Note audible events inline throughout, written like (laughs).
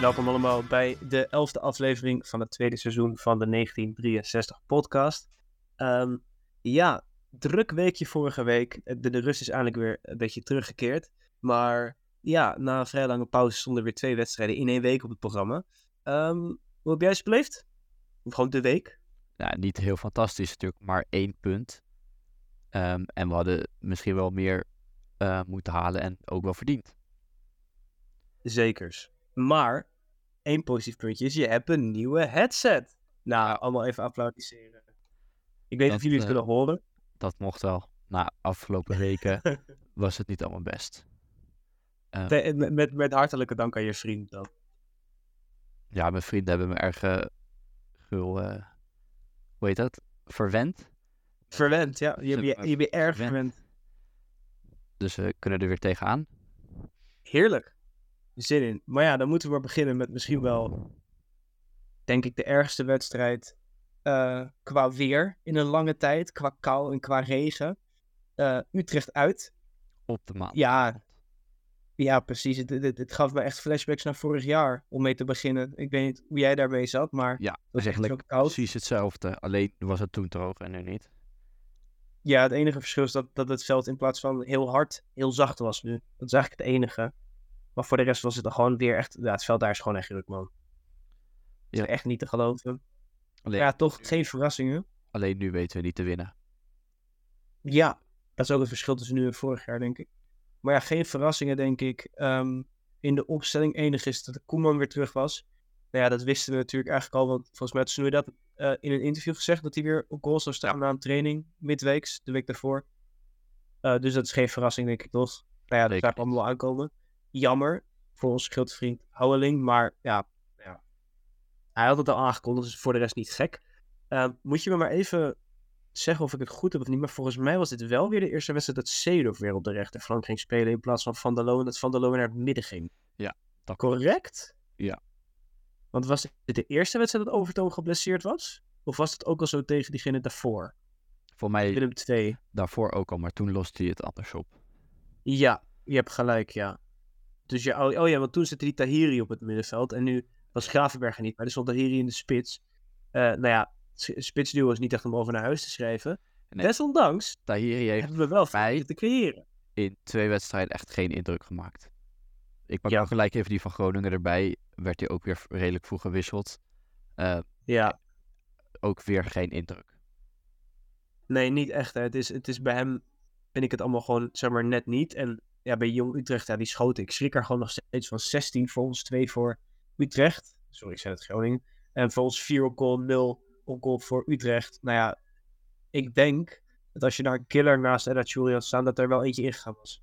Welkom allemaal bij de elfde aflevering van het tweede seizoen van de 1963 podcast. Ehm, ja, druk weekje vorige week. De, de rust is eindelijk weer een beetje teruggekeerd. Maar ja, na een vrij lange pauze stonden weer twee wedstrijden in één week op het programma. Ehm, hoe heb jij ze beleefd? Of gewoon de week? Ja, niet heel fantastisch natuurlijk, maar één punt. Ehm, en we hadden misschien wel meer eh, moeten halen en ook wel verdiend. Zekers. Maar, één positief puntje is, je hebt een nieuwe headset. Nou, allemaal even applaudisseren. Ik weet niet of Dat, jullie het eh, kunnen horen. Dat mocht wel. Na afgelopen weken (laughs) was het niet allemaal best. Eh, Te- Met, met, met hartelijke dank aan je vriend dan. ja, mijn vrienden hebben me erg eh, gul, eh, hoe heet dat? Verwend. Verwend, ja. Je, Ze- je, je bent erg verwend. verwend. Dus we kunnen er weer tegenaan. Heerlijk. Zin in. Maar ja, dan moeten we maar beginnen met misschien wel, denk ik, de ergste wedstrijd eh, qua weer in een lange tijd. Qua kou en qua regen. Eh, Utrecht uit. Op de maand. Ja, ja precies. Het, het, het gaf me echt flashbacks naar vorig jaar om mee te beginnen. Ik weet niet hoe jij daarmee zat, maar Ja, het was echt zo eigenlijk koud. precies hetzelfde. Alleen was het toen droog en nu niet. Ja, het enige verschil is dat, dat het veld in plaats van heel hard, heel zacht was nu. Dat is eigenlijk het enige. Maar voor de rest was het dan gewoon weer echt... Ja, het veld daar is gewoon echt druk, man. Is echt niet te geloven. Alleen, Ja, toch geen verrassingen. alleen nu weten we niet te winnen. Ja, dat is ook het verschil tussen nu en vorig jaar, denk ik. Maar ja, geen verrassingen, denk ik. Ehm, in de opstelling enig is dat de Koeman weer terug was. Nou ja, dat wisten we natuurlijk eigenlijk al. Want volgens mij had Snoei dat eh, in een interview gezegd... dat hij weer op goal zou staan na een training. Midweeks, de week daarvoor. Eh, dus dat is geen verrassing, denk ik, toch? Nou ja, dat gaat allemaal wel aankomen. Jammer voor onze grote vriend Houweling. Maar ja, ja, hij had het al aangekondigd, dus voor de rest niet gek. Eh, moet je me maar even zeggen of ik het goed heb of niet. Maar volgens mij was dit wel weer de eerste wedstrijd dat Seedorf weer op de rechterflank ging spelen. In plaats van Van der Loon. Dat Van der Loon naar het midden ging. Ja, dat- Correct? Ja. Want was dit de eerste wedstrijd dat Overtoom geblesseerd was? Of was het ook al zo tegen diegene daarvoor? Voor mij Willem 2. daarvoor ook al, maar toen loste hij het anders op. Ja, je hebt gelijk, ja. Dus ja, oh, oh ja, want toen zette die Tahiri op het middenveld. En nu was Gravenberg er niet, maar er stond Tahiri in de spits. Eh nou ja, spitsduo is niet echt om over naar huis te schrijven. Nee. Desondanks Tahiri heeft hebben we wel veel te creëren. in twee wedstrijden echt geen indruk gemaakt. Ik pak Ja. gelijk even die van Groningen erbij. Werd hij ook weer redelijk vroeg gewisseld. Eh, Ja, ook weer geen indruk. nee, niet echt. Hè. Het, is, het is bij hem, vind ik het allemaal gewoon, zeg maar, net niet. En ja, bij Jong Utrecht, ja, die schoten. Ik schrik er gewoon nog steeds van 16 voor ons, 2 voor Utrecht. Sorry, ik zei het Groningen. En voor ons 4 op goal, 0 op goal voor Utrecht. Nou ja, ik denk dat als je daar een killer naast Edat had staan, dat er wel eentje ingegaan was.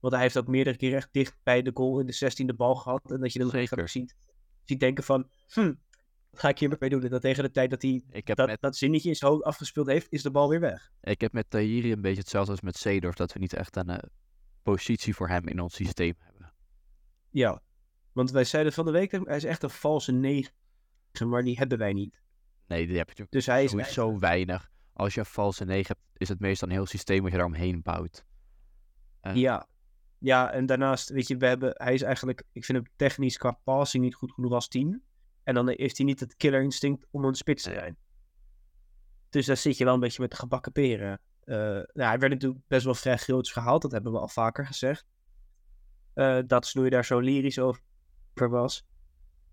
Want hij heeft ook meerdere keren echt dicht bij de goal in de 16e bal gehad. En dat je dan Zeker. ook ziet, ziet denken van, hm, wat ga ik hiermee doen? En dat tegen de tijd dat hij dat, met, dat zinnetje in zijn hoofd afgespeeld heeft, is de bal weer weg. ik heb met Tahiri een beetje hetzelfde als met Seedorf. Dat we niet echt een eh, positie voor hem in ons systeem hebben. Ja, want wij zeiden van de week, hij is echt een valse 9, maar die hebben wij niet. Nee, die heb je natuurlijk Dus hij is sowieso weinig. Als je een valse 9 hebt, is het meestal een heel systeem wat je daaromheen bouwt. Ja. Ja, en daarnaast, weet je, we hebben, hij is eigenlijk, ik vind hem technisch qua passing niet goed genoeg als 10. En dan heeft hij niet het killer instinct om een spits te zijn. Dus daar zit je wel een beetje met de gebakken peren. Eh, nou, hij werd natuurlijk best wel vrij groots gehaald, dat hebben we al vaker gezegd. Eh, dat Snoei daar zo lyrisch over was.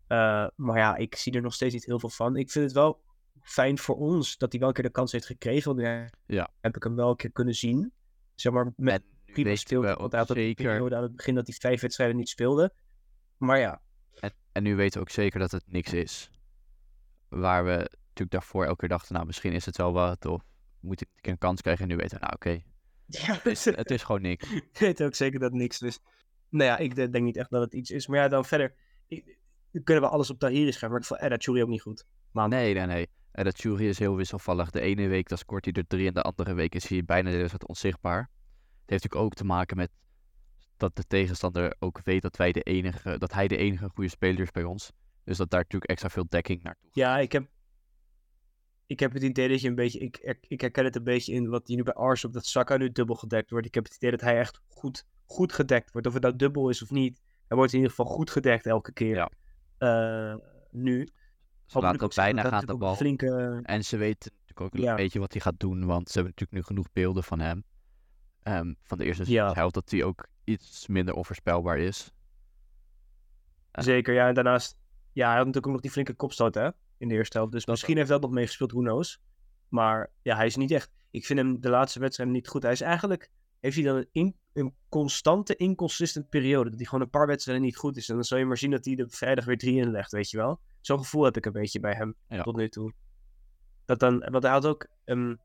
Eh, maar ja, ik zie er nog steeds niet heel veel van. Ik vind het wel fijn voor ons dat hij wel een keer de kans heeft gekregen. Want ja, heb ik hem wel een keer kunnen zien. Zeg maar, met prima we Want hij had een zeker, periode aan het begin dat hij vijf wedstrijden niet speelde. Maar ja, en, en nu weten we ook zeker dat het niks is. Waar we natuurlijk daarvoor elke keer dachten, nou misschien is het wel wat. Of moet ik een kans krijgen. En nu weten we, nou oké, ja het, is- het is gewoon niks. (laughs) ik weet ook zeker dat niks is. Nou ja, ik de- denk niet echt dat het iets is. Maar ja, dan verder. Ik, kunnen we alles op Tahiri schrijven. Maar ik vond ook niet goed. Maar Nee, nee, dat Jury is heel wisselvallig. De ene week dan scoort hij er drie en de andere week is hij bijna de hele tijd onzichtbaar. Het heeft natuurlijk ook te maken met dat de tegenstander ook weet dat, wij de enige, dat hij de enige goede speler is bij ons. Dus dat daar natuurlijk extra veel dekking naartoe gaat. ja, ik heb. Ik heb het idee dat je een beetje. Ik, ik, herken het een beetje in wat je nu bij Ars op dat Saka nu dubbel gedekt wordt. Ik heb het idee dat hij echt goed, goed gedekt wordt. Of het nou dubbel is of niet. Hij wordt in ieder geval goed gedekt elke keer. Ja. uh, nu. Ze laten ook bijna gaan de bal. Flinke... En ze weten natuurlijk ook Ja. een beetje wat hij gaat doen, want ze hebben natuurlijk nu genoeg beelden van hem. Ehm, van de eerste Ja. helpt dat hij ook iets minder onvoorspelbaar is. Ja. Zeker, ja. En daarnaast, ja, hij had natuurlijk ook nog die flinke kopstoot, hè, in de eerste helft. Dus Dat misschien heeft dat nog meegespeeld, who knows. Maar ja, hij is niet echt... Ik vind hem de laatste wedstrijden niet goed. Hij is eigenlijk... Heeft hij dan een, in- een constante, inconsistent periode. Dat hij gewoon een paar wedstrijden niet goed is. En dan zal je maar zien dat hij de vrijdag weer drie inlegt, weet je wel. Zo'n gevoel heb ik een beetje bij hem, Ja. tot nu toe. Dat dan... Want hij had ook... ehm,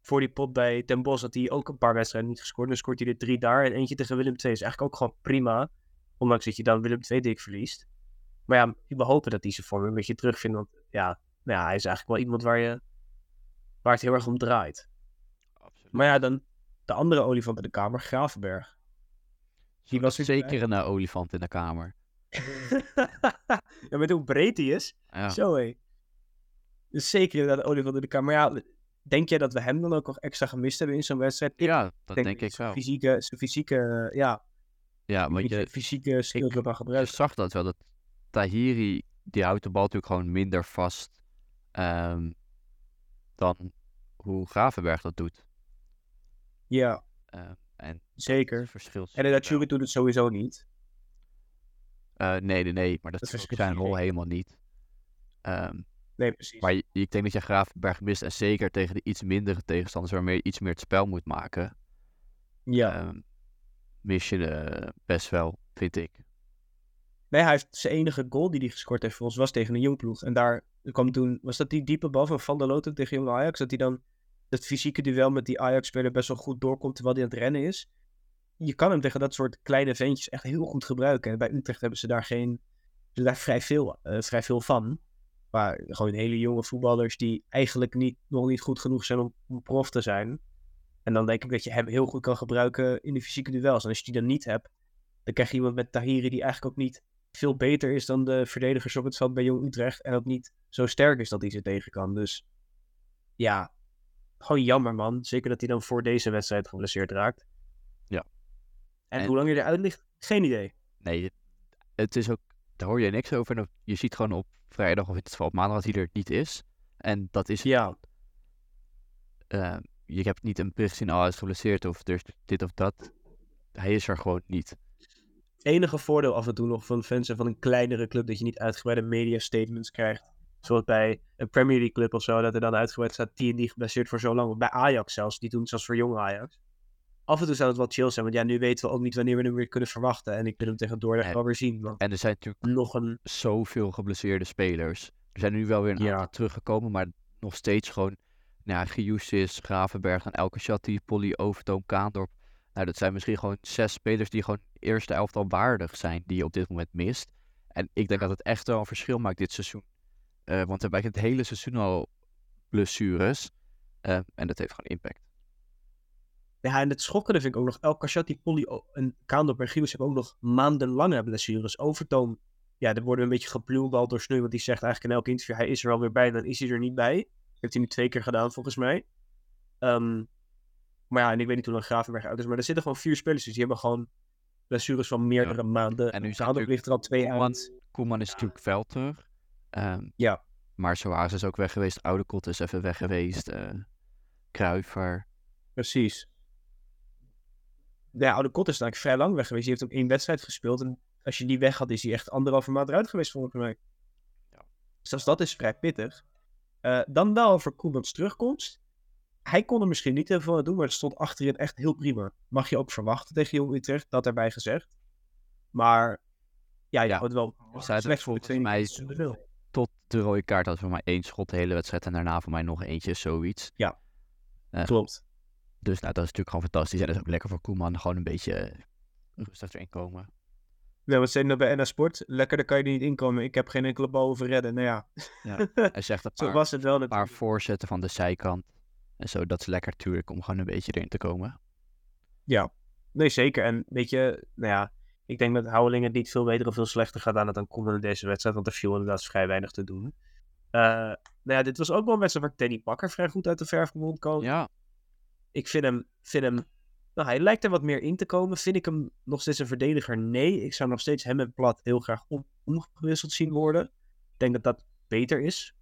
voor die pot bij Den Bosch had hij ook een paar wedstrijden niet gescoord. Dan scoort hij er drie daar en eentje tegen Willem II. Is eigenlijk ook gewoon prima. Ondanks dat je dan Willem II dik verliest. Maar ja, we hopen dat hij zijn vorm een beetje terugvindt. Want ja, nou ja, hij is eigenlijk wel iemand waar, je, waar het heel erg om draait. Absoluut. Maar ja, dan de andere olifant in de kamer, Gravenberg. Die was weer zeker een eh, olifant in de kamer. (laughs) ja, met hoe breed hij is. Ja. Zo hé. Dus zeker inderdaad de olifant in de kamer. Maar ja, denk jij dat we hem dan ook nog extra gemist hebben in zo'n wedstrijd? ja, dat denk, ik wel. Fysieke, zijn fysieke, ja, Ja, want je, fysieke ik- ervan je zag dat wel, dat Tahiri, die houdt de bal natuurlijk gewoon minder vast ehm, dan hoe Gravenberg dat doet. Ja, Ehm, en zeker. verschil En dat Churi doet het sowieso niet. Eh, nee, nee, nee, maar dat, Dat is zijn rol helemaal niet. Ehm, Nee, precies. maar je- ik denk dat je Gravenberg mist en zeker tegen de iets mindere tegenstanders waarmee je iets meer het spel moet maken, ja. mis je best wel, vind ik. Hij heeft zijn enige goal die hij gescoord heeft voor ons was tegen een jongploeg. En daar kwam toen, was dat die diepe bal van Van der Loot tegen Jong Ajax? Dat hij dan het fysieke duel met die Ajax-speler best wel goed doorkomt terwijl hij aan het rennen is. Je kan hem tegen dat soort kleine ventjes echt heel goed gebruiken. En bij Utrecht hebben ze daar geen, ze vrij veel, eh, vrij veel van. Maar gewoon hele jonge voetballers die eigenlijk niet, nog niet goed genoeg zijn om, om prof te zijn. En dan denk ik dat je hem heel goed kan gebruiken in de fysieke duels. En als je die dan niet hebt, dan krijg je iemand met Tahiri die eigenlijk ook niet veel beter is dan de verdedigers op het veld bij Jong Utrecht. En ook niet zo sterk is dat hij ze tegen kan. Dus ja, gewoon jammer man. Zeker dat hij dan voor deze wedstrijd geblesseerd raakt. Ja. En, En- hoe lang hij eruit ligt, geen idee. Nee, het is ook, daar hoor je niks over. En je ziet gewoon op vrijdag of in het op maandag dat hij er niet is. En dat is, Ja, eh, je hebt niet een bericht gezien, oh, hij is geblesseerd of er is dit of dat. Hij is er gewoon niet. Enige voordeel af en toe nog van fans en van een kleinere club dat je niet uitgebreide media statements krijgt. Zoals bij een Premier League club of zo, dat er dan uitgebreid staat die en die geblesseerd voor zo lang. Of bij Ajax zelfs, die doen zelfs voor jong Ajax. Af en toe zou het wel chill zijn, want ja, nu weten we ook niet wanneer we hem weer kunnen verwachten. En ik wil hem tegen Dordrecht En- wel weer zien. Want En er zijn natuurlijk nog een, zoveel geblesseerde spelers. Er zijn nu wel weer een Ja. aantal teruggekomen, maar nog steeds gewoon... Nou ja, Giusis, Gravenberg en Elke Shatti, Polly, Overtoom, Kaandorp. Nou, dat zijn misschien gewoon zes spelers die gewoon eerste elftal waardig zijn, die je op dit moment mist. En ik denk dat het echt wel een verschil maakt dit seizoen. Eh, want we hebben het hele seizoen al blessures. Eh, en dat heeft gewoon impact. ja, en het schokkende vind ik ook nog, El Kashati, Polly en Kaandorp en Giels hebben ook nog maandenlange blessures. Overtoom, ja, er worden een beetje gepluwd al door Sneu, want die zegt eigenlijk in elk interview, hij is er wel weer bij, dan is hij er niet bij. Heeft hij nu twee keer gedaan, volgens mij. Ehm, maar ja, en ik weet niet hoe lang Gravenberg uit is, maar er zitten gewoon vier spelers, dus die hebben gewoon blessures van meerdere maanden. En nu zijn Kaandorp ligt er al twee Koeman- uit. Koeman is natuurlijk wel terug. Ehm, Ja. Maar Soares is ook weg geweest. Oude Kot is even weg geweest. eh Kruiver. Precies. Ja, Oude Kot is eigenlijk vrij lang weg geweest. Die heeft ook één wedstrijd gespeeld. En als je die weg had, is hij echt anderhalve maand eruit geweest, volgens mij. Ja. Dus dat- dat is vrij pittig. Eh, dan wel over Koemans terugkomst. Hij kon er misschien niet heel veel aan doen, maar het stond achterin echt heel prima. Mag je ook verwachten tegen Jong Utrecht, dat erbij gezegd. Maar ja, Ja, houdt wel slecht voor volgens mij-. Tot de rode kaart had voor mij één schot de hele wedstrijd. En daarna voor mij nog eentje, zoiets. Ja. Klopt. Dus nou, dat is natuurlijk gewoon fantastisch. En dat is ook lekker voor Koeman. Gewoon een beetje eh, rustig erin komen. Ja, wat je nou bij NA Sport? Lekker, daar kan je er niet inkomen. Ik heb geen enkele bal over redden. Nou ja, (laughs) Hij zegt een zo paar, was het wel paar natuurlijk. voorzetten van de zijkant. En zo, dat is lekker natuurlijk om gewoon een beetje erin te komen. Ja, nee zeker. En weet je, nou ja, ik denk dat Houweling het niet veel beter of veel slechter gaat aan het dan Koeman in deze wedstrijd, want er viel inderdaad vrij weinig te doen. Eh, nou ja, dit was ook wel een wedstrijd waar Teddy Bakker vrij goed uit de verf kon komen. Ja, Ik vind hem, vind hem, nou hij lijkt er wat meer in te komen. Vind ik hem nog steeds een verdediger? Nee, ik zou nog steeds hem en Plat heel graag omgewisseld zien worden. Ik denk dat dat beter is.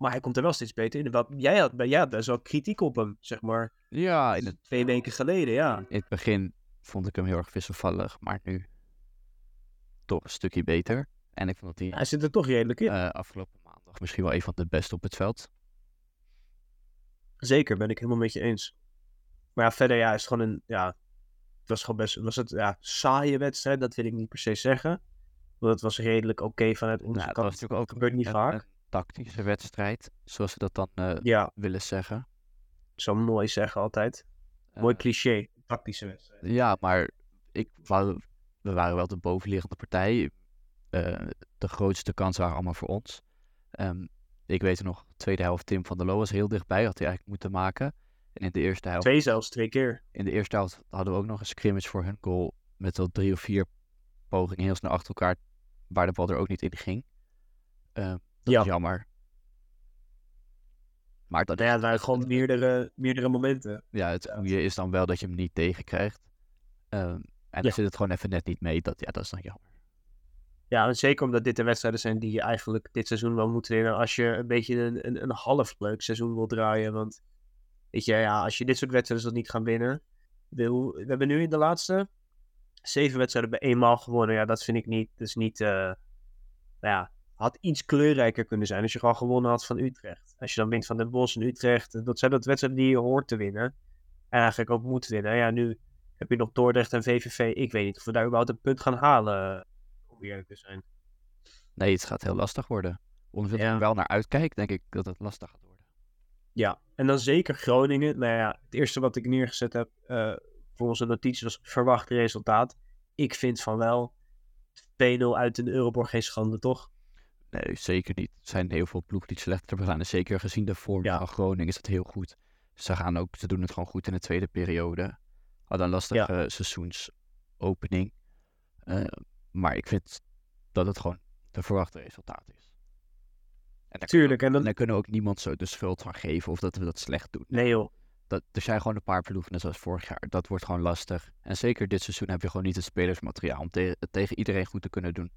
Maar hij komt er wel steeds beter in. Wat, jij, had, jij had best wel kritiek op hem, zeg maar. Ja, in het, Twee weken geleden, ja. in het begin vond ik hem heel erg wisselvallig, maar nu toch een stukje beter. En ik vond dat hij Hij zit er toch redelijk in. eh, afgelopen maandag misschien wel een van de beste op het veld. Zeker, ben ik helemaal met je eens. Maar ja, verder ja, is het gewoon een, ja, het was gewoon best, was het ja, saaie wedstrijd, dat wil ik niet per se zeggen. Want het was redelijk oké vanuit onze Nou, kant. was natuurlijk ook gebeurt niet een, vaak. een tactische wedstrijd, zoals ze dat dan eh, Ja, willen zeggen. zo mooi zeggen altijd. Mooi Eh, cliché, tactische wedstrijd. Ja, maar ik wou, we waren wel de bovenliggende partij. Eh, de grootste kansen waren allemaal voor ons. Ehm, ik weet er nog, tweede helft Tim van der Loo was heel dichtbij, had hij eigenlijk moeten maken. En in de eerste helft, Twee zelfs, twee keer. in de eerste helft hadden we ook nog een scrimmage voor hun goal. Met wel drie of vier pogingen heel snel achter elkaar, waar de bal er ook niet in ging. Dat Ja. is jammer. Maar dat, Nou ja, het waren gewoon meerdere, meerdere momenten. ja, het goede is dan wel dat je hem niet tegenkrijgt. Ehm, en Ja. dan zit het gewoon even net niet mee. Dat, ja, dat is dan jammer. Ja, en zeker omdat dit de wedstrijden zijn die je eigenlijk dit seizoen wel moet winnen. Als je een beetje een, een, een half leuk seizoen wil draaien. Want weet je, ja, als je dit soort wedstrijden dat niet gaan winnen. We hebben nu in de laatste zeven wedstrijden bij eenmaal gewonnen. Ja, dat vind ik niet. Dus niet. eh, nou ja, had iets kleurrijker kunnen zijn als je gewoon gewonnen had van Utrecht. Als je dan wint van Den Bosch en Utrecht. Dat zijn dat wedstrijden die je hoort te winnen. En eigenlijk ook moet winnen. Ja, nu heb je nog Dordrecht en VVV. Ik weet niet of we daar überhaupt een punt gaan halen. Om eerlijk te zijn. Nee, het gaat heel lastig worden. Ik Ja. er wel naar uitkijk, denk ik dat het lastig gaat worden. Ja, en dan zeker Groningen. Nou ja, het eerste wat ik neergezet heb eh, voor onze notities was verwacht resultaat. Ik vind van wel 2-0 uit in de Euroborg geen schande, toch? Nee, zeker niet. Er zijn heel veel ploegen die het slechter hebben gedaan. En zeker gezien de vorm Ja. van Groningen is het heel goed. Ze, gaan ook, ze doen het gewoon goed in de tweede periode. Hadden een lastige seizoensopening. Eh, maar ik vind dat het gewoon de verwachte resultaat is. En daar Tuurlijk, en En dan... daar kunnen we ook niemand zo de schuld van geven of dat we dat slecht doen. Nee joh, Dat, er zijn gewoon een paar ploegen, zoals vorig jaar. Dat wordt gewoon lastig. En zeker dit seizoen heb je gewoon niet het spelersmateriaal om te- tegen iedereen goed te kunnen doen.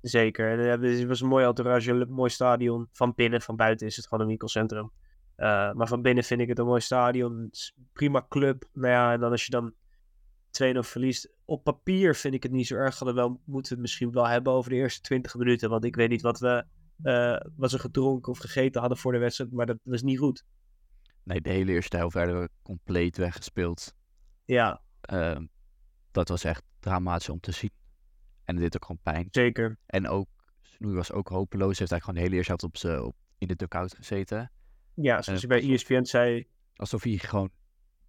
Zeker. En, eh, het was een mooi entourage, een mooi stadion. Van binnen, van buiten is het gewoon een winkelcentrum. Eh, maar van binnen vind ik het een mooi stadion. Prima club. Nou ja, en dan als je dan 2-0 verliest. Op papier vind ik het niet zo erg. Hadden wel, moeten we het misschien wel hebben over de eerste 20 minuten. Want ik weet niet wat we eh, wat ze gedronken of gegeten hadden voor de wedstrijd. Maar dat was niet goed. Nee, de hele eerste helft werden we compleet weggespeeld. Ja, Ehm, dat was echt dramatisch om te zien. En het deed ook gewoon pijn. zeker. En ook, Snoei was ook hopeloos. Heeft eigenlijk gewoon de hele eerste helft op op, in de dugout gezeten. Ja, zoals Eh, je bij ESPN zei. Alsof hij gewoon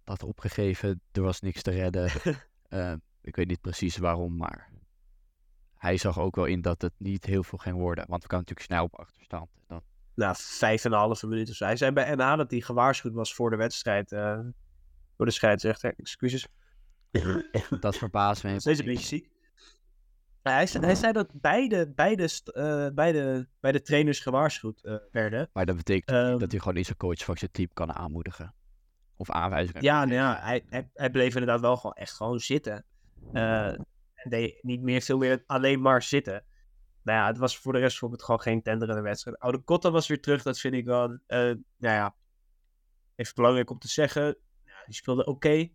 had opgegeven. Er was niks te redden. (laughs) Eh, ik weet niet precies waarom, maar hij zag ook wel in dat het niet heel veel ging worden. Want we kwamen natuurlijk snel op achterstand. Dan, Nou, vijf en een halve minuut of zo. Hij zei bij NH dat hij gewaarschuwd was voor de wedstrijd. eh, door de scheidsrechter. Excuses. dat verbaast me. Steeds een beetje ziek. Ja, hij, zei, hij zei dat beide, beide, eh, beide, beide trainers gewaarschuwd eh, werden. Maar dat betekent Ehm, dat hij gewoon niet zijn coach van zijn team kan aanmoedigen. Of aanwijzingen. Ja, nou ja hij, hij, hij bleef inderdaad wel gewoon echt gewoon zitten. Eh, en deed niet meer, veel meer alleen maar zitten. Nou ja, het was voor de rest het gewoon geen tenderende wedstrijd. Oude Kotta was weer terug, dat vind ik wel. nou ja, even belangrijk om te zeggen. Ja, die speelde oké.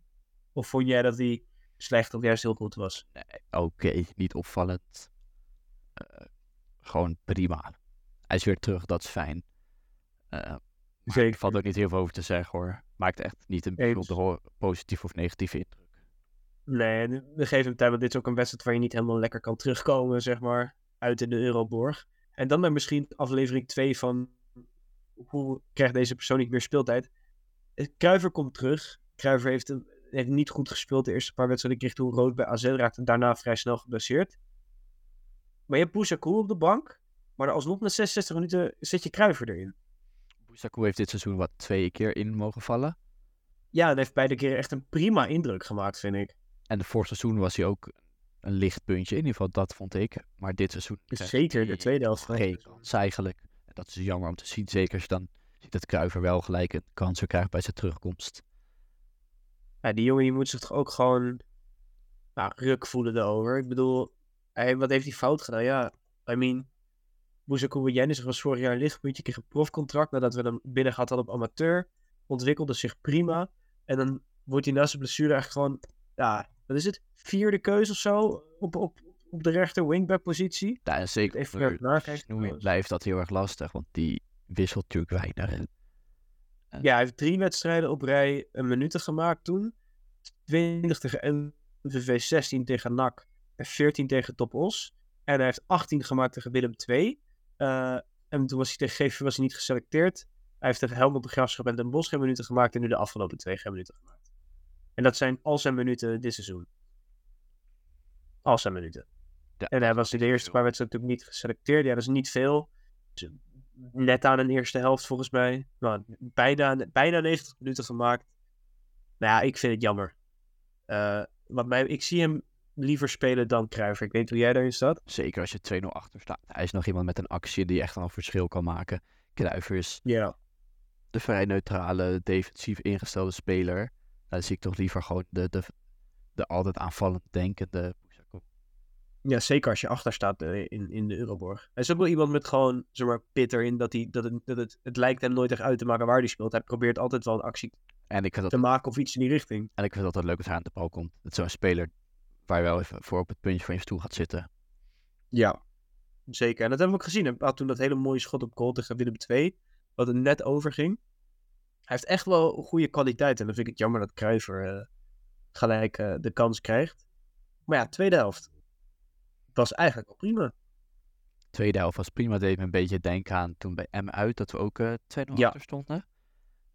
Of vond jij dat hij slecht of juist heel goed was? Oké, niet opvallend. Eh, gewoon prima. Hij is weer terug, dat is fijn. Maar Zeker. Er valt ook niet heel veel over te zeggen hoor. Maakt echt niet een bijzonder positieve of negatieve indruk. Nee, we geven hem tijd, want dit is ook een wedstrijd waar je niet helemaal lekker kan terugkomen, zeg maar, uit in de Euroborg. En dan naar misschien aflevering 2 van hoe krijgt deze persoon niet meer speeltijd. Eh, Kruiver komt terug. Kruiver heeft, een, heeft niet goed gespeeld de eerste paar wedstrijden. Kreeg toen rood bij AZ, raakte daarna vrij snel geblesseerd. Maar je hebt op de bank, maar alsnog na 66 minuten zet je Kruiver erin. Boussakou heeft dit seizoen wat twee keer in mogen vallen. Ja, en heeft beide keren echt een prima indruk gemaakt, vind ik. En de vorig seizoen was hij ook een licht puntje. In ieder geval, dat vond ik. Maar dit seizoen krijgt Zeker de tweede helft van het geen kans eigenlijk. En dat is jammer om te zien. Zeker als je dan ziet dat Kruiver wel gelijk een kans krijgt bij zijn terugkomst. Ja, die jongen die moet zich toch ook gewoon nou, ruk voelen erover. Ik bedoel, Hij, wat heeft hij fout gedaan? Ja, I mean, Boezeko Jennis was vorig jaar een lichtpuntje, kreeg een profcontract nadat we hem binnen gehad hadden op amateur. Ontwikkelde zich prima. En dan wordt hij na zijn blessure eigenlijk gewoon, ja, wat is het? Vierde keuze of zo op, op, op de rechter wingback positie. Ja, en zeker Even blijft dat heel erg lastig, want die wisselt natuurlijk weinig. Ja, hij heeft drie wedstrijden op rij een minuten gemaakt toen. 20 tegen MVV, 16 tegen NAC en 14 tegen Top Os. En hij heeft 18 gemaakt tegen Willem II. Eh, en toen was hij tegen GV was hij niet geselecteerd. Hij heeft tegen Helmond de Graafschap en Den Bosch geen minuten gemaakt. En nu de afgelopen twee geen minuten gemaakt. En dat zijn al zijn minuten dit seizoen. Al zijn minuten. Ja, en hij was in de eerste paar wedstrijden natuurlijk niet geselecteerd. Ja, dat is niet veel. Dus net aan een eerste helft volgens mij. Nou, bijna, bijna 90 minuten gemaakt. Nou ja, ik vind het jammer. Eh, wat mij, ik zie hem liever spelen dan Cruijff. Ik weet hoe jij daarin staat. Zeker als je 2-0 achter staat. Hij is nog iemand met een actie die echt wel een verschil kan maken. Kruijver is Ja. de vrij neutrale, defensief ingestelde speler. Nou, Dan zie ik toch liever gewoon de, de, de altijd aanvallend denkende. Ja, zeker als je achter staat eh, in, in de Euroborg. Hij is ook wel iemand met gewoon, zeg maar, pit erin. Dat, hij, dat, het, dat het, het lijkt hem nooit echt uit te maken waar hij speelt. Hij probeert altijd wel een actie En ik vind te dat, maken of iets in die richting. en ik vind dat altijd leuk als hij aan de bal komt. Dat is zo'n speler waar je wel even voor op het puntje van je stoel gaat zitten. Ja, zeker. En dat hebben we ook gezien. Hij had toen dat hele mooie schot op goal tegen Willem II. Wat er net over ging. Hij heeft echt wel goede kwaliteit. En dan vind ik het jammer dat Kruiver eh, gelijk eh, de kans krijgt. Maar ja, tweede helft. Was eigenlijk al prima. Tweede helft was prima. Deed me een beetje denken aan toen bij M uit dat we ook eh 2-0 Ja. achter stonden.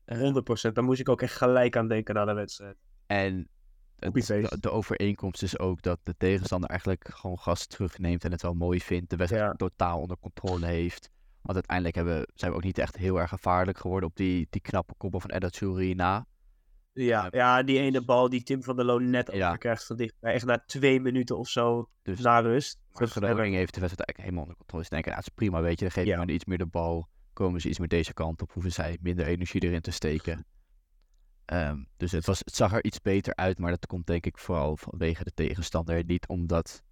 Eh, 100%. Daar moest ik ook echt gelijk aan denken na de wedstrijd. En de, de overeenkomst is ook dat de tegenstander eigenlijk gewoon gas terugneemt en het wel mooi vindt. De wedstrijd Ja. totaal onder controle heeft. Want uiteindelijk hebben, zijn we ook niet echt heel erg gevaarlijk geworden op die, die knappe koppel van Edat Jury na. Ja, ja, die ene bal die Tim van der Loon net Ja. overkrijgt van dichtbij. Echt na twee minuten of zo Dus na rust. maar Groningen heeft de wedstrijd eigenlijk helemaal onder controle. Dus denken, nou, het is prima, weet je. Dan geef je Ja. iets meer de bal. Komen ze iets meer deze kant op. Hoeven zij minder energie erin te steken. Ehm, dus het, was, het zag er iets beter uit. Maar dat komt denk ik vooral vanwege de tegenstander. Niet omdat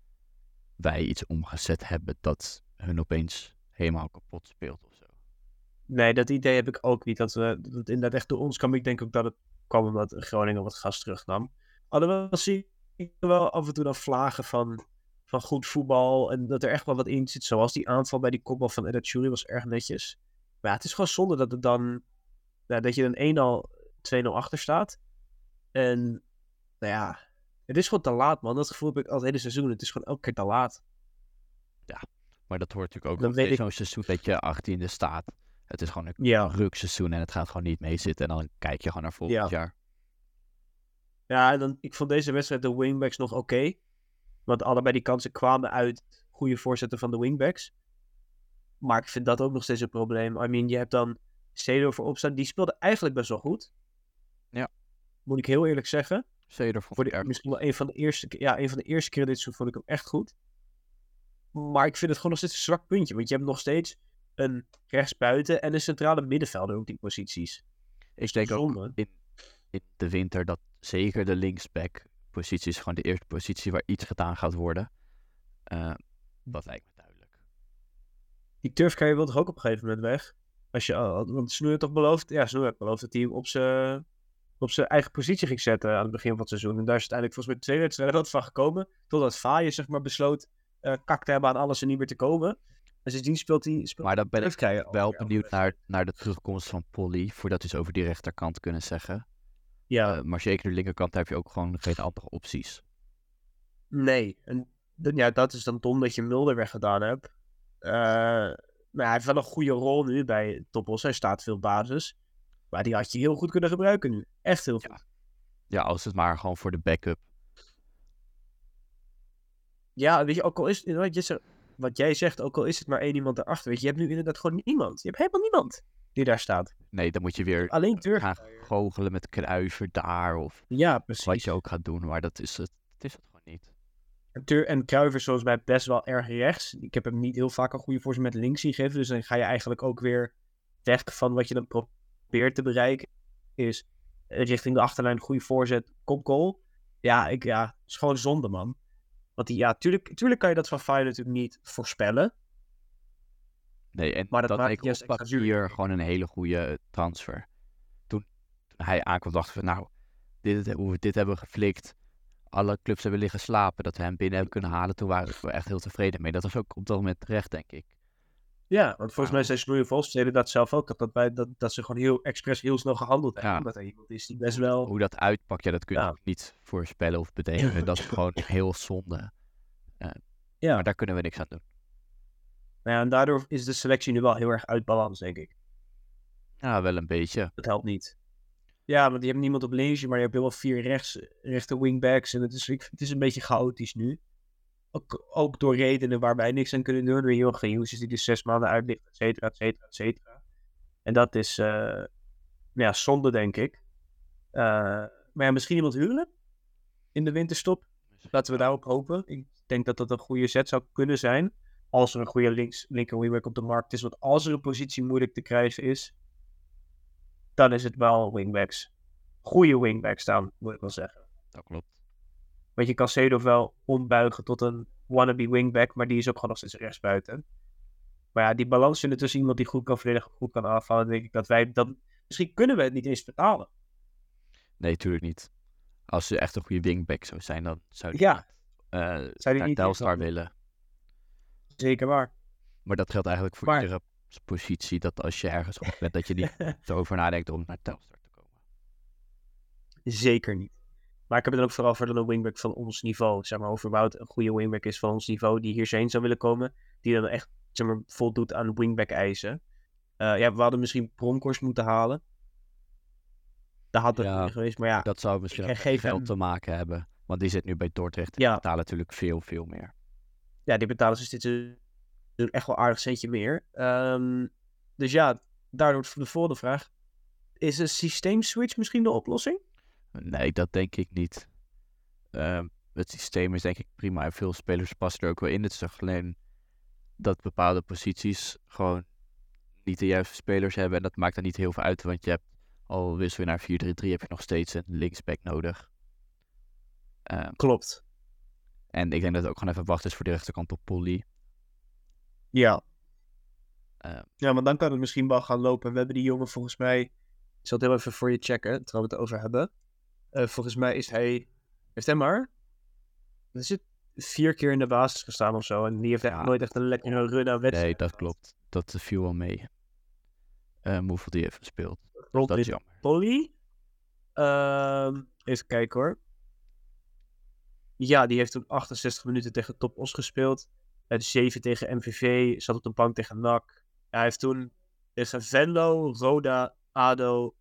wij iets omgezet hebben dat hun opeens helemaal kapot speelt of zo. Nee, dat idee heb ik ook niet. Dat, we, dat inderdaad echt door ons kwam. Ik denk ook dat het kwam omdat Groningen wat gas terugnam. Alhoewel zie ik wel af en toe dan vlagen van, van goed voetbal. En dat er echt wel wat in zit. Zoals die aanval bij die kopbal van Edat Jury was erg netjes. Maar ja, het is gewoon zonde dat het dan... Ja, dat je dan 1 al 2-0 achter staat. En nou ja, het is gewoon te laat man. Dat gevoel heb ik al het hele seizoen. Het is gewoon elke keer te laat. Maar dat hoort natuurlijk ook Dan weet ik- zo'n seizoen dat je 18e staat. Het is gewoon een Ja. ruk seizoen en het gaat gewoon niet meezitten. En dan kijk je gewoon naar volgend Ja. jaar. Ja, dan, ik vond deze wedstrijd de wingbacks nog oké. want allebei die kansen kwamen uit goede voorzetten van de wingbacks. Maar ik vind dat ook nog steeds een probleem. I mean, je hebt dan Cedo voor opstaan. Die speelde eigenlijk best wel goed. Ja. Moet ik heel eerlijk zeggen. Vond Voor de, erg misschien wel een van de eerste, ja, een van de eerste keren dit seizoen vond ik hem echt goed. Maar ik vind het gewoon nog steeds een zwak puntje. Want je hebt nog steeds een rechtsbuiten en een centrale middenvelder op die posities. Ik denk ook in, in de winter dat zeker de linksback positie is gewoon de eerste positie waar iets gedaan gaat worden. Eh, dat lijkt me duidelijk. Die Turfcarrier wil toch ook op een gegeven moment weg? Als je, oh, want Snoer toch beloofd? Ja, Snoer had beloofd dat hij hem op zijn op zijn eigen positie ging zetten aan het begin van het seizoen. En daar is uiteindelijk volgens mij twee wedstrijden wat van gekomen. Totdat Faaien zeg maar besloot eh kak te hebben aan alles en niet meer te komen. En sindsdien speelt hij... Speelt Maar dan ben ik wel benieuwd naar, naar de terugkomst van Polly. Voordat we iets over die rechterkant kunnen zeggen. Ja, Eh, maar zeker de linkerkant heb je ook gewoon geen andere opties. nee. En dan- ja, dat is dan dom dat je Mulder weggedaan hebt. Eh, maar hij heeft wel een goede rol nu bij Toppos. Hij staat veel basis. Maar die had je heel goed kunnen gebruiken nu. Echt heel goed. Ja. Ja, als het maar gewoon voor de backup. Ja, weet je, ook al is het, wat, je zegt, wat jij zegt, ook al is het maar één iemand erachter. Weet je, je hebt nu inderdaad gewoon niemand. Je hebt helemaal niemand die daar staat. Nee, dan moet je weer Alleen Turk. gaan goochelen met Kruiver daar. Of Ja, wat precies. je ook gaat doen. Maar dat is het, het, is het gewoon niet. En, Tur en Kruiver is volgens mij best wel erg rechts. Ik heb hem niet heel vaak een goede voorzet met links zien geven. Dus dan ga je eigenlijk ook weer weg van wat je dan probeert te bereiken. Is eh, richting de achterlijn goede voorzet, kopgoal. Ja, ik, ja, het is gewoon zonde, man. Want die, ja, tuurlijk, tuurlijk kan je dat van Feyenoord natuurlijk niet voorspellen. Nee, en Maar dat dat maakt juist op papier gewoon een hele goede transfer. Toen, toen hij aankwam dachten we, nou, dit, hoe we dit hebben geflikt. Alle clubs hebben liggen slapen. Dat we hem binnen hebben kunnen halen. Toen waren we echt heel tevreden mee. Dat was ook op dat moment terecht, denk ik. Ja, want volgens Nou. mij zei Snoeien deden dat zelf ook. Dat, dat, bij, dat, dat ze gewoon heel expres heel snel gehandeld hebben. Ja. Omdat hij iemand is die best wel... Hoe dat uitpakt, ja, dat kun je Ja. niet voorspellen of bedenken. Dat is (laughs) gewoon heel zonde. Ja. Maar daar kunnen we niks aan doen. Nou ja, en daardoor is de selectie nu wel heel erg uit balans, denk ik. Ja, wel een beetje. Dat helpt niet. Ja, want je hebt niemand op linksje, maar je hebt wel vier rechts, rechter wingbacks. En het is, het is een beetje chaotisch nu. Ook, ook door redenen waar wij niks aan kunnen doen. Door heel veel Hughes die er zes maanden uit ligt, et cetera, et cetera, et cetera. En dat is eh, ja, zonde, denk ik. Eh, maar ja, misschien iemand huren in de winterstop. Laten we daarop hopen. Ik denk dat dat een goede zet zou kunnen zijn. Als er een goede links, linker wingback op de markt is. Want als er een positie moeilijk te krijgen is, dan is het wel wingbacks. Goede wingbacks dan, moet ik wel zeggen. Dat klopt. Want je kan Seedorf wel ombuigen tot een wannabe wingback, maar die is ook gewoon nog steeds rechtsbuiten. Maar ja, die balans vinden tussen iemand die goed kan verdedigen, goed kan aanvallen, denk ik dat wij dat... Misschien kunnen we het niet eens betalen. Nee, tuurlijk niet. Als ze echt een goede wingback zou zijn, dan zou die Ja, Zou die Telstar willen. zeker waar. Maar dat geldt eigenlijk voor Maar- iedere positie. Dat als je ergens goed bent, dat je niet (laughs) erover nadenkt om naar Telstar te komen. Zeker niet. Maar ik heb het dan ook vooral voor een wingback van ons niveau. Zeg maar, überhaupt een goede wingback is van ons niveau, die hierheen zou willen komen. Die dan echt zeg maar, voldoet aan wingback eisen. Eh, ja, we hadden misschien Bronkhorst moeten halen. Dat had het Ja, niet geweest, maar ja. Dat zou misschien ook geld hem- te maken hebben. Want die zit nu bij Dordrecht. en Ja. die betalen natuurlijk veel, veel meer. ja, die betalen dus dit seizoen echt wel aardig centje meer. Ehm, dus ja, daardoor de volgende vraag. Is een systeemswitch misschien de oplossing? Nee, dat denk ik niet. Ehm, het systeem is denk ik prima en veel spelers passen er ook wel in. Het is alleen dat bepaalde posities gewoon niet de juiste spelers hebben. En dat maakt dan niet heel veel uit, want je hebt al wissel je naar 4-3-3 heb je nog steeds een linksback nodig. Ehm, Klopt. en ik denk dat het ook gewoon even wachten is voor de rechterkant op Polly. Ja. Ehm, Ja, maar dan kan het misschien wel gaan lopen. We hebben die jongen volgens mij. Ik zal het heel even voor je checken, terwijl we het over hebben. Eh, volgens mij is hij. Heeft hij maar. Is het? Vier keer in de basis gestaan of zo. En die heeft echt nooit echt een lekkere run aan wedstrijden. nee, dat klopt. Dat viel wel mee. Hoeveel die heeft gespeeld. Rond Dat is jammer. Polly. Ehm, even kijken hoor. Ja, die heeft toen 68 minuten tegen Top Os gespeeld. Het 7 tegen MVV. Zat op de bank tegen NAC. Hij heeft toen tegen Venlo, Roda, ADO,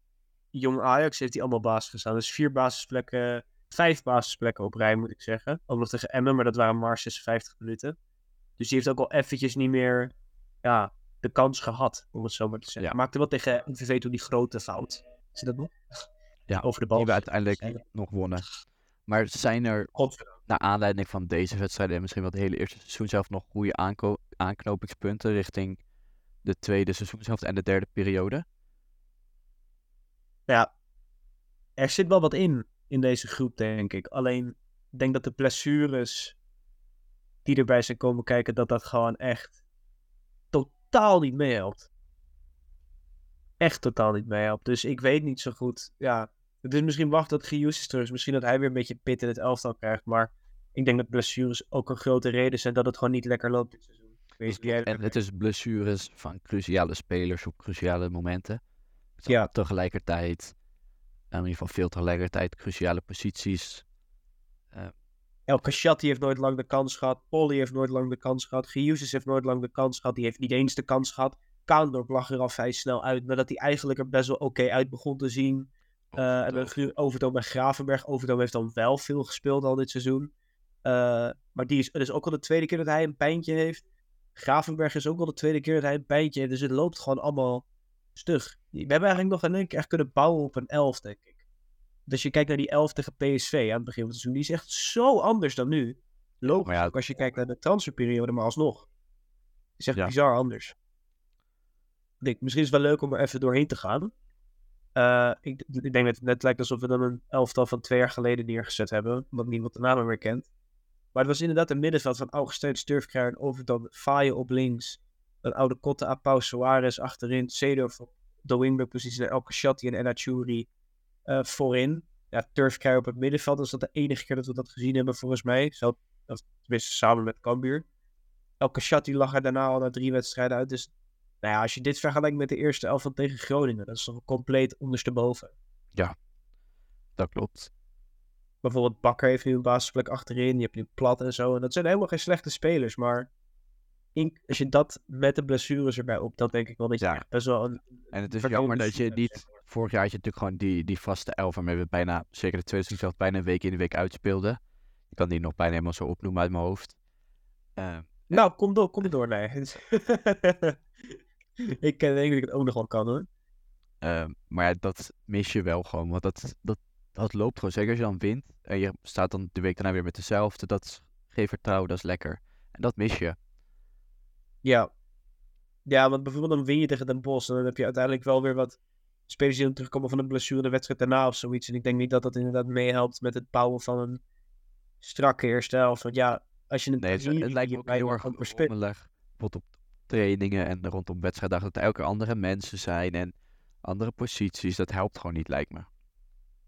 Jong Ajax heeft hij allemaal basis gestaan. Dus vier basisplekken, vijf basisplekken op rij moet ik zeggen. Ook nog tegen Emmen, maar dat waren maar 56 minuten. Dus die heeft ook al eventjes niet meer ja, de kans gehad, om het zo maar te zeggen. Ja. Maakte wel tegen MVV toen die grote fout. Is dat nog? (laughs) Ja, Over de bal. Die we uiteindelijk nog wonnen. Maar zijn er naar aanleiding van deze wedstrijden en misschien wel het hele eerste seizoen zelf nog goede aanknopingspunten richting de tweede seizoenshelft en de derde periode? Ja, er zit wel wat in, in deze groep, denk ik. Alleen, ik denk dat de blessures die erbij zijn komen kijken, dat dat gewoon echt totaal niet meehelpt. Echt totaal niet meehelpt. Dus ik weet niet zo goed. Ja, het is misschien wachten dat Gius is terug is. Misschien dat hij weer een beetje pit in het elftal krijgt. Maar ik denk dat blessures ook een grote reden zijn dat het gewoon niet lekker loopt dit seizoen. En het is blessures van cruciale spelers op cruciale momenten. Ja. Tegelijkertijd, in ieder geval veel tegelijkertijd, cruciale posities. El Kashati heeft nooit lang de kans gehad. Polly heeft nooit lang de kans gehad. Giusis heeft nooit lang de kans gehad. Die heeft niet eens de kans gehad. Kaandorp lag er al vrij snel uit. Nadat hij eigenlijk er best wel oké uit begon te zien. Eh en dan Overtoom bij Gravenberg. Overtoom heeft dan wel veel gespeeld al dit seizoen. Eh, maar die is, het is ook al de tweede keer dat hij een pijntje heeft. Gravenberg is ook al de tweede keer dat hij een pijntje heeft. Dus het loopt gewoon allemaal stug. We hebben eigenlijk nog in één keer echt kunnen bouwen op een elf, denk ik. Dus je kijkt naar die elf tegen PSV aan het begin van het seizoen. Die is echt zo anders dan nu. Logisch, maar ja- ook als je kijkt naar de transferperiode, maar alsnog. is echt Ja. bizar anders. Ik denk, misschien is het wel leuk om er even doorheen te gaan. Eh, ik, ik denk dat het net lijkt alsof we dan een elftal van twee jaar geleden neergezet hebben. Omdat niemand de namen meer kent. Maar het was inderdaad een middenveld van Augustijn en over dan Faye op links. Dan Oude Kotte, Apau Soares achterin. Seedorf op de wingback-positie. En El Kashati en Enachuri uh, voorin. Ja, op het middenveld. Dat is dat de enige keer dat we dat gezien hebben volgens mij. Zo, tenminste samen met Cambuur. El Kashati lag er daarna al na drie wedstrijden uit. Dus nou ja, als je dit vergelijkt met de eerste elf tegen Groningen. Dat is toch compleet ondersteboven. Ja, dat klopt. Bijvoorbeeld Bakker heeft nu een basisplek achterin. Je hebt nu Plat en zo. En dat zijn helemaal geen slechte spelers. Maar als je dat met de blessures erbij op, dan denk ik wel dat je ja. best wel een... En het is jammer dat je niet... Vorig jaar had je natuurlijk gewoon die, die vaste elf waarmee we bijna, zeker de tweede seizoen zelf, bijna een week in de week uitspeelden. Ik kan die nog bijna helemaal zo opnoemen uit mijn hoofd. Uh, nou, kom door, kom door, nee. (laughs) ik denk dat ik het ook nog wel kan, hoor. Uh, maar ja, dat mis je wel gewoon, want dat, dat, dat loopt gewoon. Zeker als je dan wint en je staat dan de week daarna weer met dezelfde, dat geeft vertrouwen, dat is lekker. En dat mis je. Ja. Ja, want bijvoorbeeld dan win je tegen Den Bosch en dan heb je uiteindelijk wel weer wat spelers die dan terugkomen van een blessure de wedstrijd daarna of zoiets. En ik denk niet dat dat inderdaad meehelpt met het bouwen van een strakke eerste helft. Want ja, als je het... Nee, het, het lijkt me ook heel erg rommelig. Bijvoorbeeld op trainingen en rondom wedstrijddagen dat er elke andere mensen zijn en andere posities. Dat helpt gewoon niet, lijkt me.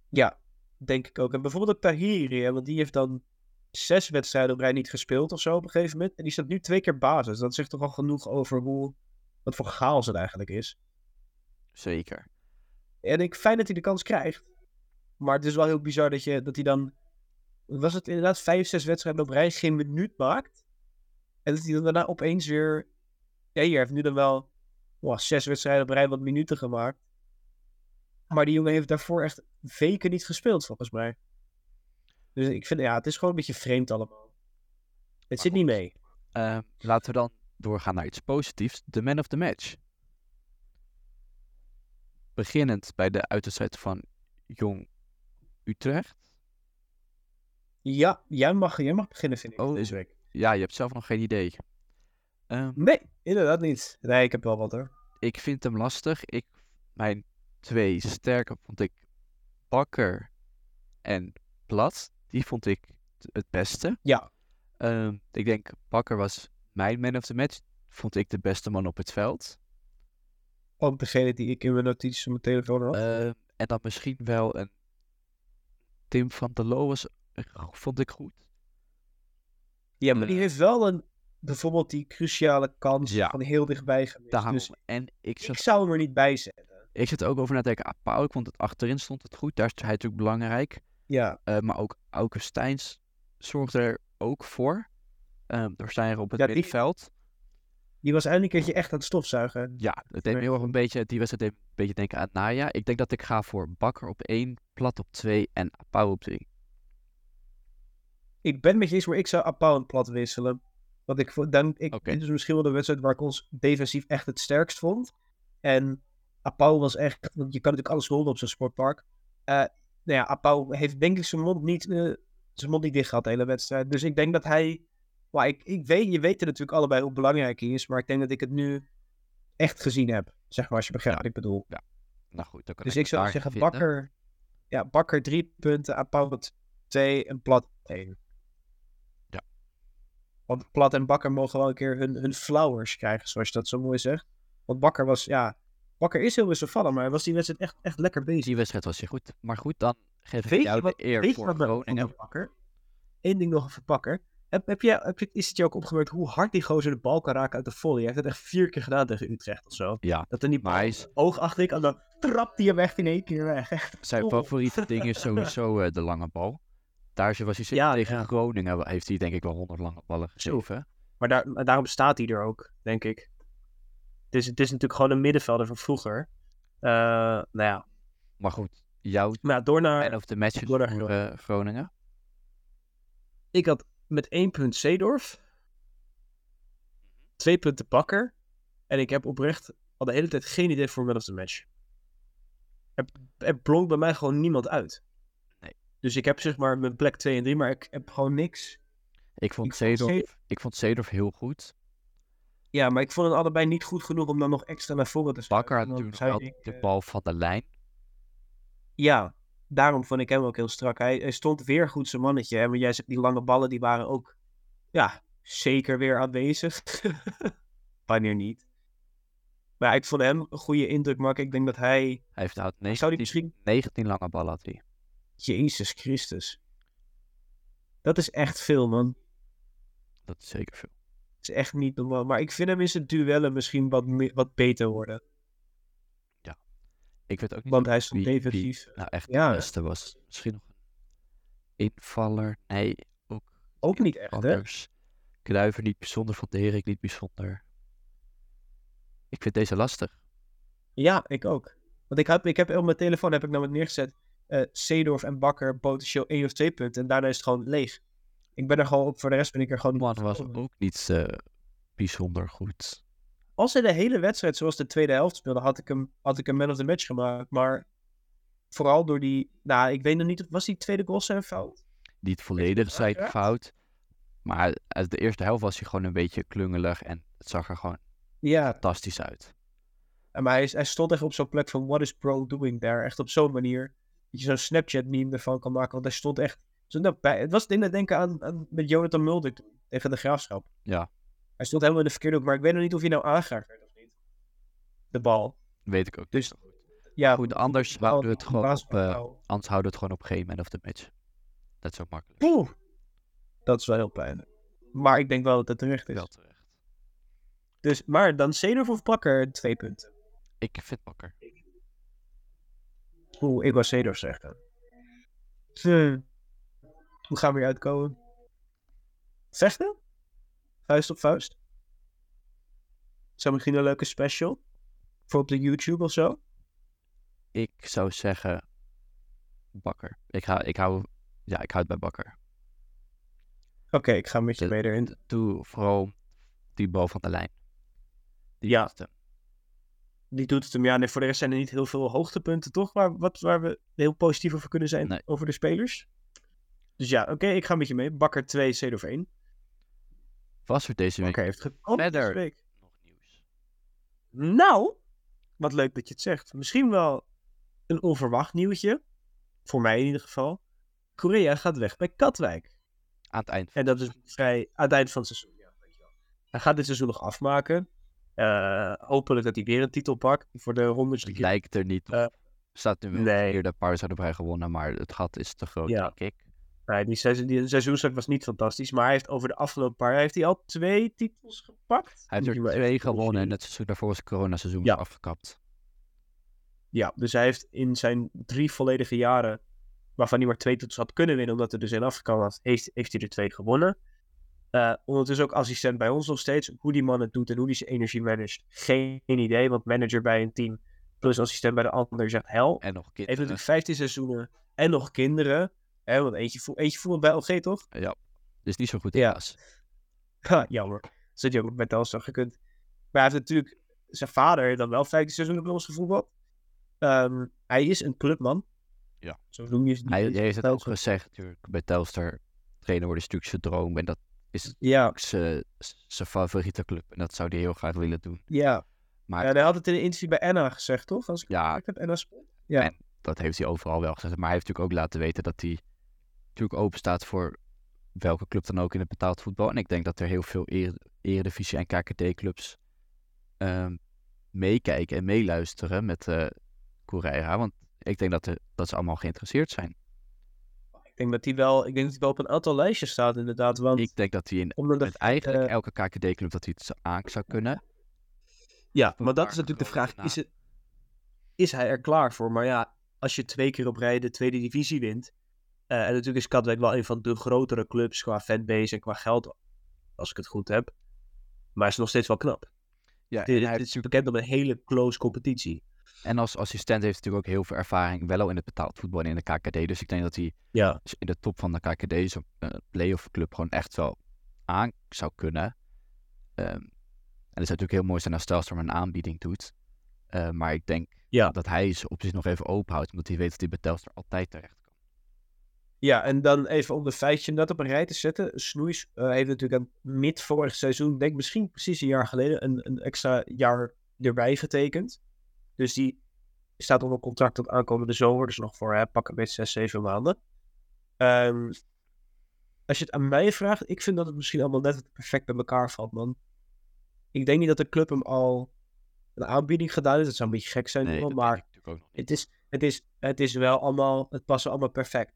Ja, denk ik ook. En bijvoorbeeld ook Tahiri, want die heeft dan zes wedstrijden op rij niet gespeeld of zo op een gegeven moment. En die staat nu twee keer basis. Dat zegt toch al genoeg over hoe, wat voor chaos het eigenlijk is. Zeker. En ik fijn dat hij de kans krijgt. Maar het is wel heel bizar dat, je, dat hij dan. Was het inderdaad vijf, zes wedstrijden op rij geen minuut maakt? En dat hij dan daarna opeens weer. Ja, hier heeft nu dan wel wow, zes wedstrijden op rij wat minuten gemaakt. Maar die jongen heeft daarvoor echt weken niet gespeeld, volgens mij. Dus ik vind, ja, het is gewoon een beetje vreemd allemaal. Het zit niet mee. Uh, laten we dan doorgaan naar iets positiefs. De man of the match. Beginnend bij de uitwedstrijd van Jong Utrecht. Ja, jij mag, jij mag beginnen, vind ik, oh, deze week. Ja, je hebt zelf nog geen idee. Um, nee, inderdaad niet. Nee, ik heb wel wat hoor. Ik vind hem lastig. Ik, mijn twee sterke vond ik Bakker en Plat. Die vond ik het beste. Ja. Um, ik denk, Bakker was mijn man of the match. Vond ik de beste man op het veld. Ook degene die ik in mijn notities op mijn telefoon had. Uh, en dan misschien wel een Tim van der Loo was, vond ik goed. Ja, maar die ehm. heeft wel een, bijvoorbeeld die cruciale kans ja. van heel dichtbij. Daarom. Dus en ik, zat, ik zou hem er niet bij zetten. Ik zit ook over na te denken. Ah, Paul, ik vond het achterin stond het goed. Daar is hij natuurlijk belangrijk. Ja. Uh, maar ook Auke Steins zorgde er ook voor. Um, door zijn op het ja, middenveld. Die, die, was eindelijk een keertje echt aan het stofzuigen. Ja, het deed me heel erg een beetje, die wedstrijd deed een beetje denken aan Naya. Ik denk dat ik ga voor Bakker op 1, Plat op 2 en Apau op 3. Ik ben met je eens, maar ik zou Apau en Plat wisselen. Want ik, dan, ik, okay. dit is misschien wel de wedstrijd waar ik ons defensief echt het sterkst vond. En Apau was echt, want je kan natuurlijk alles rollen op zo'n sportpark. Uh, nou ja, Apau heeft denk ik zijn mond niet, uh, zijn mond niet dicht gehad de hele wedstrijd. Dus ik denk dat hij, well, ik, ik weet, je weet natuurlijk allebei hoe belangrijk hij is, maar ik denk dat ik het nu echt gezien heb. Zeg maar, als je begrijpt wat ik bedoel. Ja, nou goed. Dan kan dus ik, zou zeggen, Bakker, ja, Bakker drie punten, Apau twee en Plat één. Ja. Want Plat en Bakker mogen wel een keer hun, hun flowers krijgen, zoals je dat zo mooi zegt. Want Bakker was, ja, Bakker is heel wisselvallig, maar was die wedstrijd echt, echt lekker bezig. Die wedstrijd was je goed. Maar goed, dan geef ik jou wat, de eer voor Groningen. Bakker? Eén ding nog even pakken. Heb, heb jij, heb je, is het je ook opgemerkt hoe hard die gozer de bal kan raken uit de volley? Hij heeft het echt vier keer gedaan tegen Utrecht of zo. Ja. Dat er niet maar hij is... oog achter ik en dan trapt hij hem echt in één keer weg. Echt. Zijn favoriete ding is sowieso uh, (laughs) de lange bal. Daar was hij zeker ja, tegen ja. Groningen. Heeft hij denk ik wel honderd lange ballen gegeven. Maar, daar, daarom staat hij er ook, denk ik. Is, het is natuurlijk gewoon een middenvelder van vroeger. Uh, nou ja. Maar goed, jouw maar door naar, en of de match door naar voor, uh, Groningen? Ik had met één punt Zeedorf. Twee punten Bakker. En ik heb oprecht al de hele tijd geen idee voor man of the match. Er, er blonk bij mij gewoon niemand uit. Nee. Dus ik heb zeg maar mijn plek 2 en 3, maar ik heb gewoon niks. Ik vond, ik Zeedorf, ik vond Zeedorf heel goed. Ja, maar ik vond het allebei niet goed genoeg om dan nog extra naar voren te staan. Bakker had natuurlijk wel de bal van de lijn. Ja, daarom vond ik hem ook heel strak. Hij, hij stond weer goed zijn mannetje. En jij zegt, die lange ballen die waren ook ja, zeker weer aanwezig. (laughs) Wanneer niet. Maar ik vond hem een goede indruk maken. Ik denk dat hij... Hij heeft nou 19, Zou die misschien... 19 lange ballen had hij. Jezus Christus. Dat is echt veel, man. Dat is zeker veel. Het is echt niet normaal. Maar ik vind hem in zijn duellen misschien wat, wat beter worden. Ik weet ook niet Want hij wie defensief. nou echt Ja. de beste was. Misschien nog een invaller. Nee, ook Ook niet echt, hè? anders. Kluiver niet bijzonder, Van de Herik niet bijzonder. Ik vind deze lastig. Ja, ik ook. Want ik heb, ik heb op mijn telefoon heb ik namelijk neergezet. Seedorf en Bakker potentieel één of twee punten. En daarna is het gewoon leeg. Ik ben er gewoon. Voor de rest ben ik er gewoon Man was ook niet eh, bijzonder goed. Als hij de hele wedstrijd zoals de tweede helft speelde, had ik hem, had ik hem man of the match gemaakt. Maar vooral door die. Nou, ik weet nog niet. Was die tweede goal zijn fout? Niet volledig zijn fout. Maar uit de eerste helft was hij gewoon een beetje klungelig. En het zag er gewoon Ja. fantastisch uit. En Maar hij, is- hij stond echt op zo'n plek van. What is Pro doing there? Echt op zo'n manier. Dat je zo'n Snapchat-meme ervan kan maken. Want hij stond echt. Zo. Het was het dat denken aan, aan met Jonathan Mulder. Tegen de graafschap. Ja. Hij stond helemaal in de verkeerde hoek. Maar ik weet nog niet of hij nou aangeraakt werd of niet. De bal. Weet ik ook Dus-. Ja, Goed, anders houden we het gewoon op, eh. Anders houden we het gewoon op geen man of the match. Dat is ook makkelijk. Oeh. Dat is wel heel pijnlijk. Maar ik denk wel dat het terecht is. Wel terecht. Dus, maar dan Seedorf of Bakker, twee punten. Ik vind Bakker. Oeh, ik was Seedorf zeggen. Hm. Hoe gaan we hier uitkomen? Vechten? Vuist op vuist? Zou misschien een leuke special? Voor op de YouTube of zo? Ik zou zeggen Bakker. Ik, ga, ik, hou, ja, ik hou het bij Bakker. Oké, ik ga met je De- mee erin. Doe vooral die bal van de lijn. Die Ja. Die doet het hem. Ja, nee, voor de rest zijn er niet heel veel hoogtepunten, toch? Waar, wat, waar we heel positief over kunnen zijn Nee. over de spelers. Dus ja, oké, ik ga met je mee. Bakker 2, Seedorf 1. Was er deze week Bakker heeft Verder. deze week. nog nieuws? Nou, wat leuk dat je het zegt. Misschien wel een onverwacht nieuwtje. Voor mij in ieder geval. Korea gaat weg bij Katwijk. Aan het eind. En dat is vrij aan het eind van het seizoen. Ja, dankjewel. Hij gaat dit seizoen nog afmaken. Eh, hopelijk dat hij weer een titel pakt. Voor de honderdste Het keer. lijkt er niet op. Eh, Staat nu wel nee. de Paris hadden wij gewonnen, maar het gat is te groot, Ja. denk ik. Nee, die, seizoen, die seizoenstart was niet fantastisch. Maar hij heeft over de afgelopen paar jaar heeft hij al twee titels gepakt. Hij heeft er twee gewonnen en het seizoen daarvoor was het coronaseizoen Ja. afgekapt. Ja, dus hij heeft in zijn drie volledige jaren, waarvan hij maar twee titels had kunnen winnen, omdat er dus in afgekomen was, heeft, heeft hij er twee gewonnen. Eh, ondertussen ook assistent bij ons nog steeds. Hoe die man het doet en hoe hij zijn energie managt, geen idee. Want manager bij een team plus assistent bij de ander zegt hel. En nog Heeft kinderen. natuurlijk 15 seizoenen en nog kinderen. Hè, want eentje, voel, eentje voelt bij LG toch? Ja, dus niet zo goed Ja. Ha, (laughs) jammer. Zit hij ook bij Telstar gekund. Maar hij heeft natuurlijk zijn vader dan wel 15 seizoenen bij ons gevoetbald. Ehm, hij is een clubman. Ja. Zo noem je het. Hij, niet. hij heeft het ook gezegd natuurlijk bij Telstar. Trainer worden is natuurlijk zijn droom en dat is Ja, zijn favoriete club. En dat zou hij heel graag willen doen. ja. Maar En hij had het in een interview bij Enna gezegd, toch? Als ik Ja. heb. Ja. En- dat heeft hij overal wel gezegd. Maar hij heeft natuurlijk ook laten weten dat hij natuurlijk open staat voor welke club dan ook in het betaald voetbal. En ik denk dat er heel veel ere- eredivisie en KKD-clubs ehm, meekijken en meeluisteren met eh Correia. Want ik denk dat, er, dat ze allemaal geïnteresseerd zijn. Ik denk dat hij wel, ik denk dat wel op een aantal lijstjes staat, inderdaad. Want Ik denk dat hij in omdat de, eigenlijk eh, elke KKD-club dat hij het aan zou kunnen. ja, maar dat is natuurlijk de vraag. Is, het, is hij er klaar voor? Maar ja, als je twee keer op rij de tweede divisie wint. Eh, en natuurlijk is Katwijk wel een van de grotere clubs qua fanbase en qua geld. Als ik het goed heb. Maar is nog steeds wel knap. Ja, Dit, hij is bekend om een hele close competitie. en als assistent heeft hij natuurlijk ook heel veel ervaring, wel al in het betaald voetbal en in de KKD. Dus ik denk dat hij Ja. dus in de top van de KKD zo'n uh, play-off club gewoon echt wel aan zou kunnen. Ehm, en het zou natuurlijk heel mooi zijn als Telstar een aanbieding doet. Eh, maar ik denk Ja. dat hij zijn opties nog even open houdt, omdat hij weet dat hij bij Telstar altijd terecht. Ja, en dan even om de feitje net op een rij te zetten. Snoeis eh, heeft natuurlijk aan mid vorig seizoen, denk misschien precies een jaar geleden, een, een extra jaar erbij getekend. Dus die staat onder contract tot aankomende zomer. Dus nog voor hè, pak een beetje 6, 7 maanden. Ehm, als je het aan mij vraagt, ik vind dat het misschien allemaal net perfect bij elkaar valt, man. Ik denk niet dat de club hem al een aanbieding gedaan heeft. Dat zou een beetje gek zijn, Nee, man, dat maar het is, het, is, het is wel allemaal, het past allemaal perfect.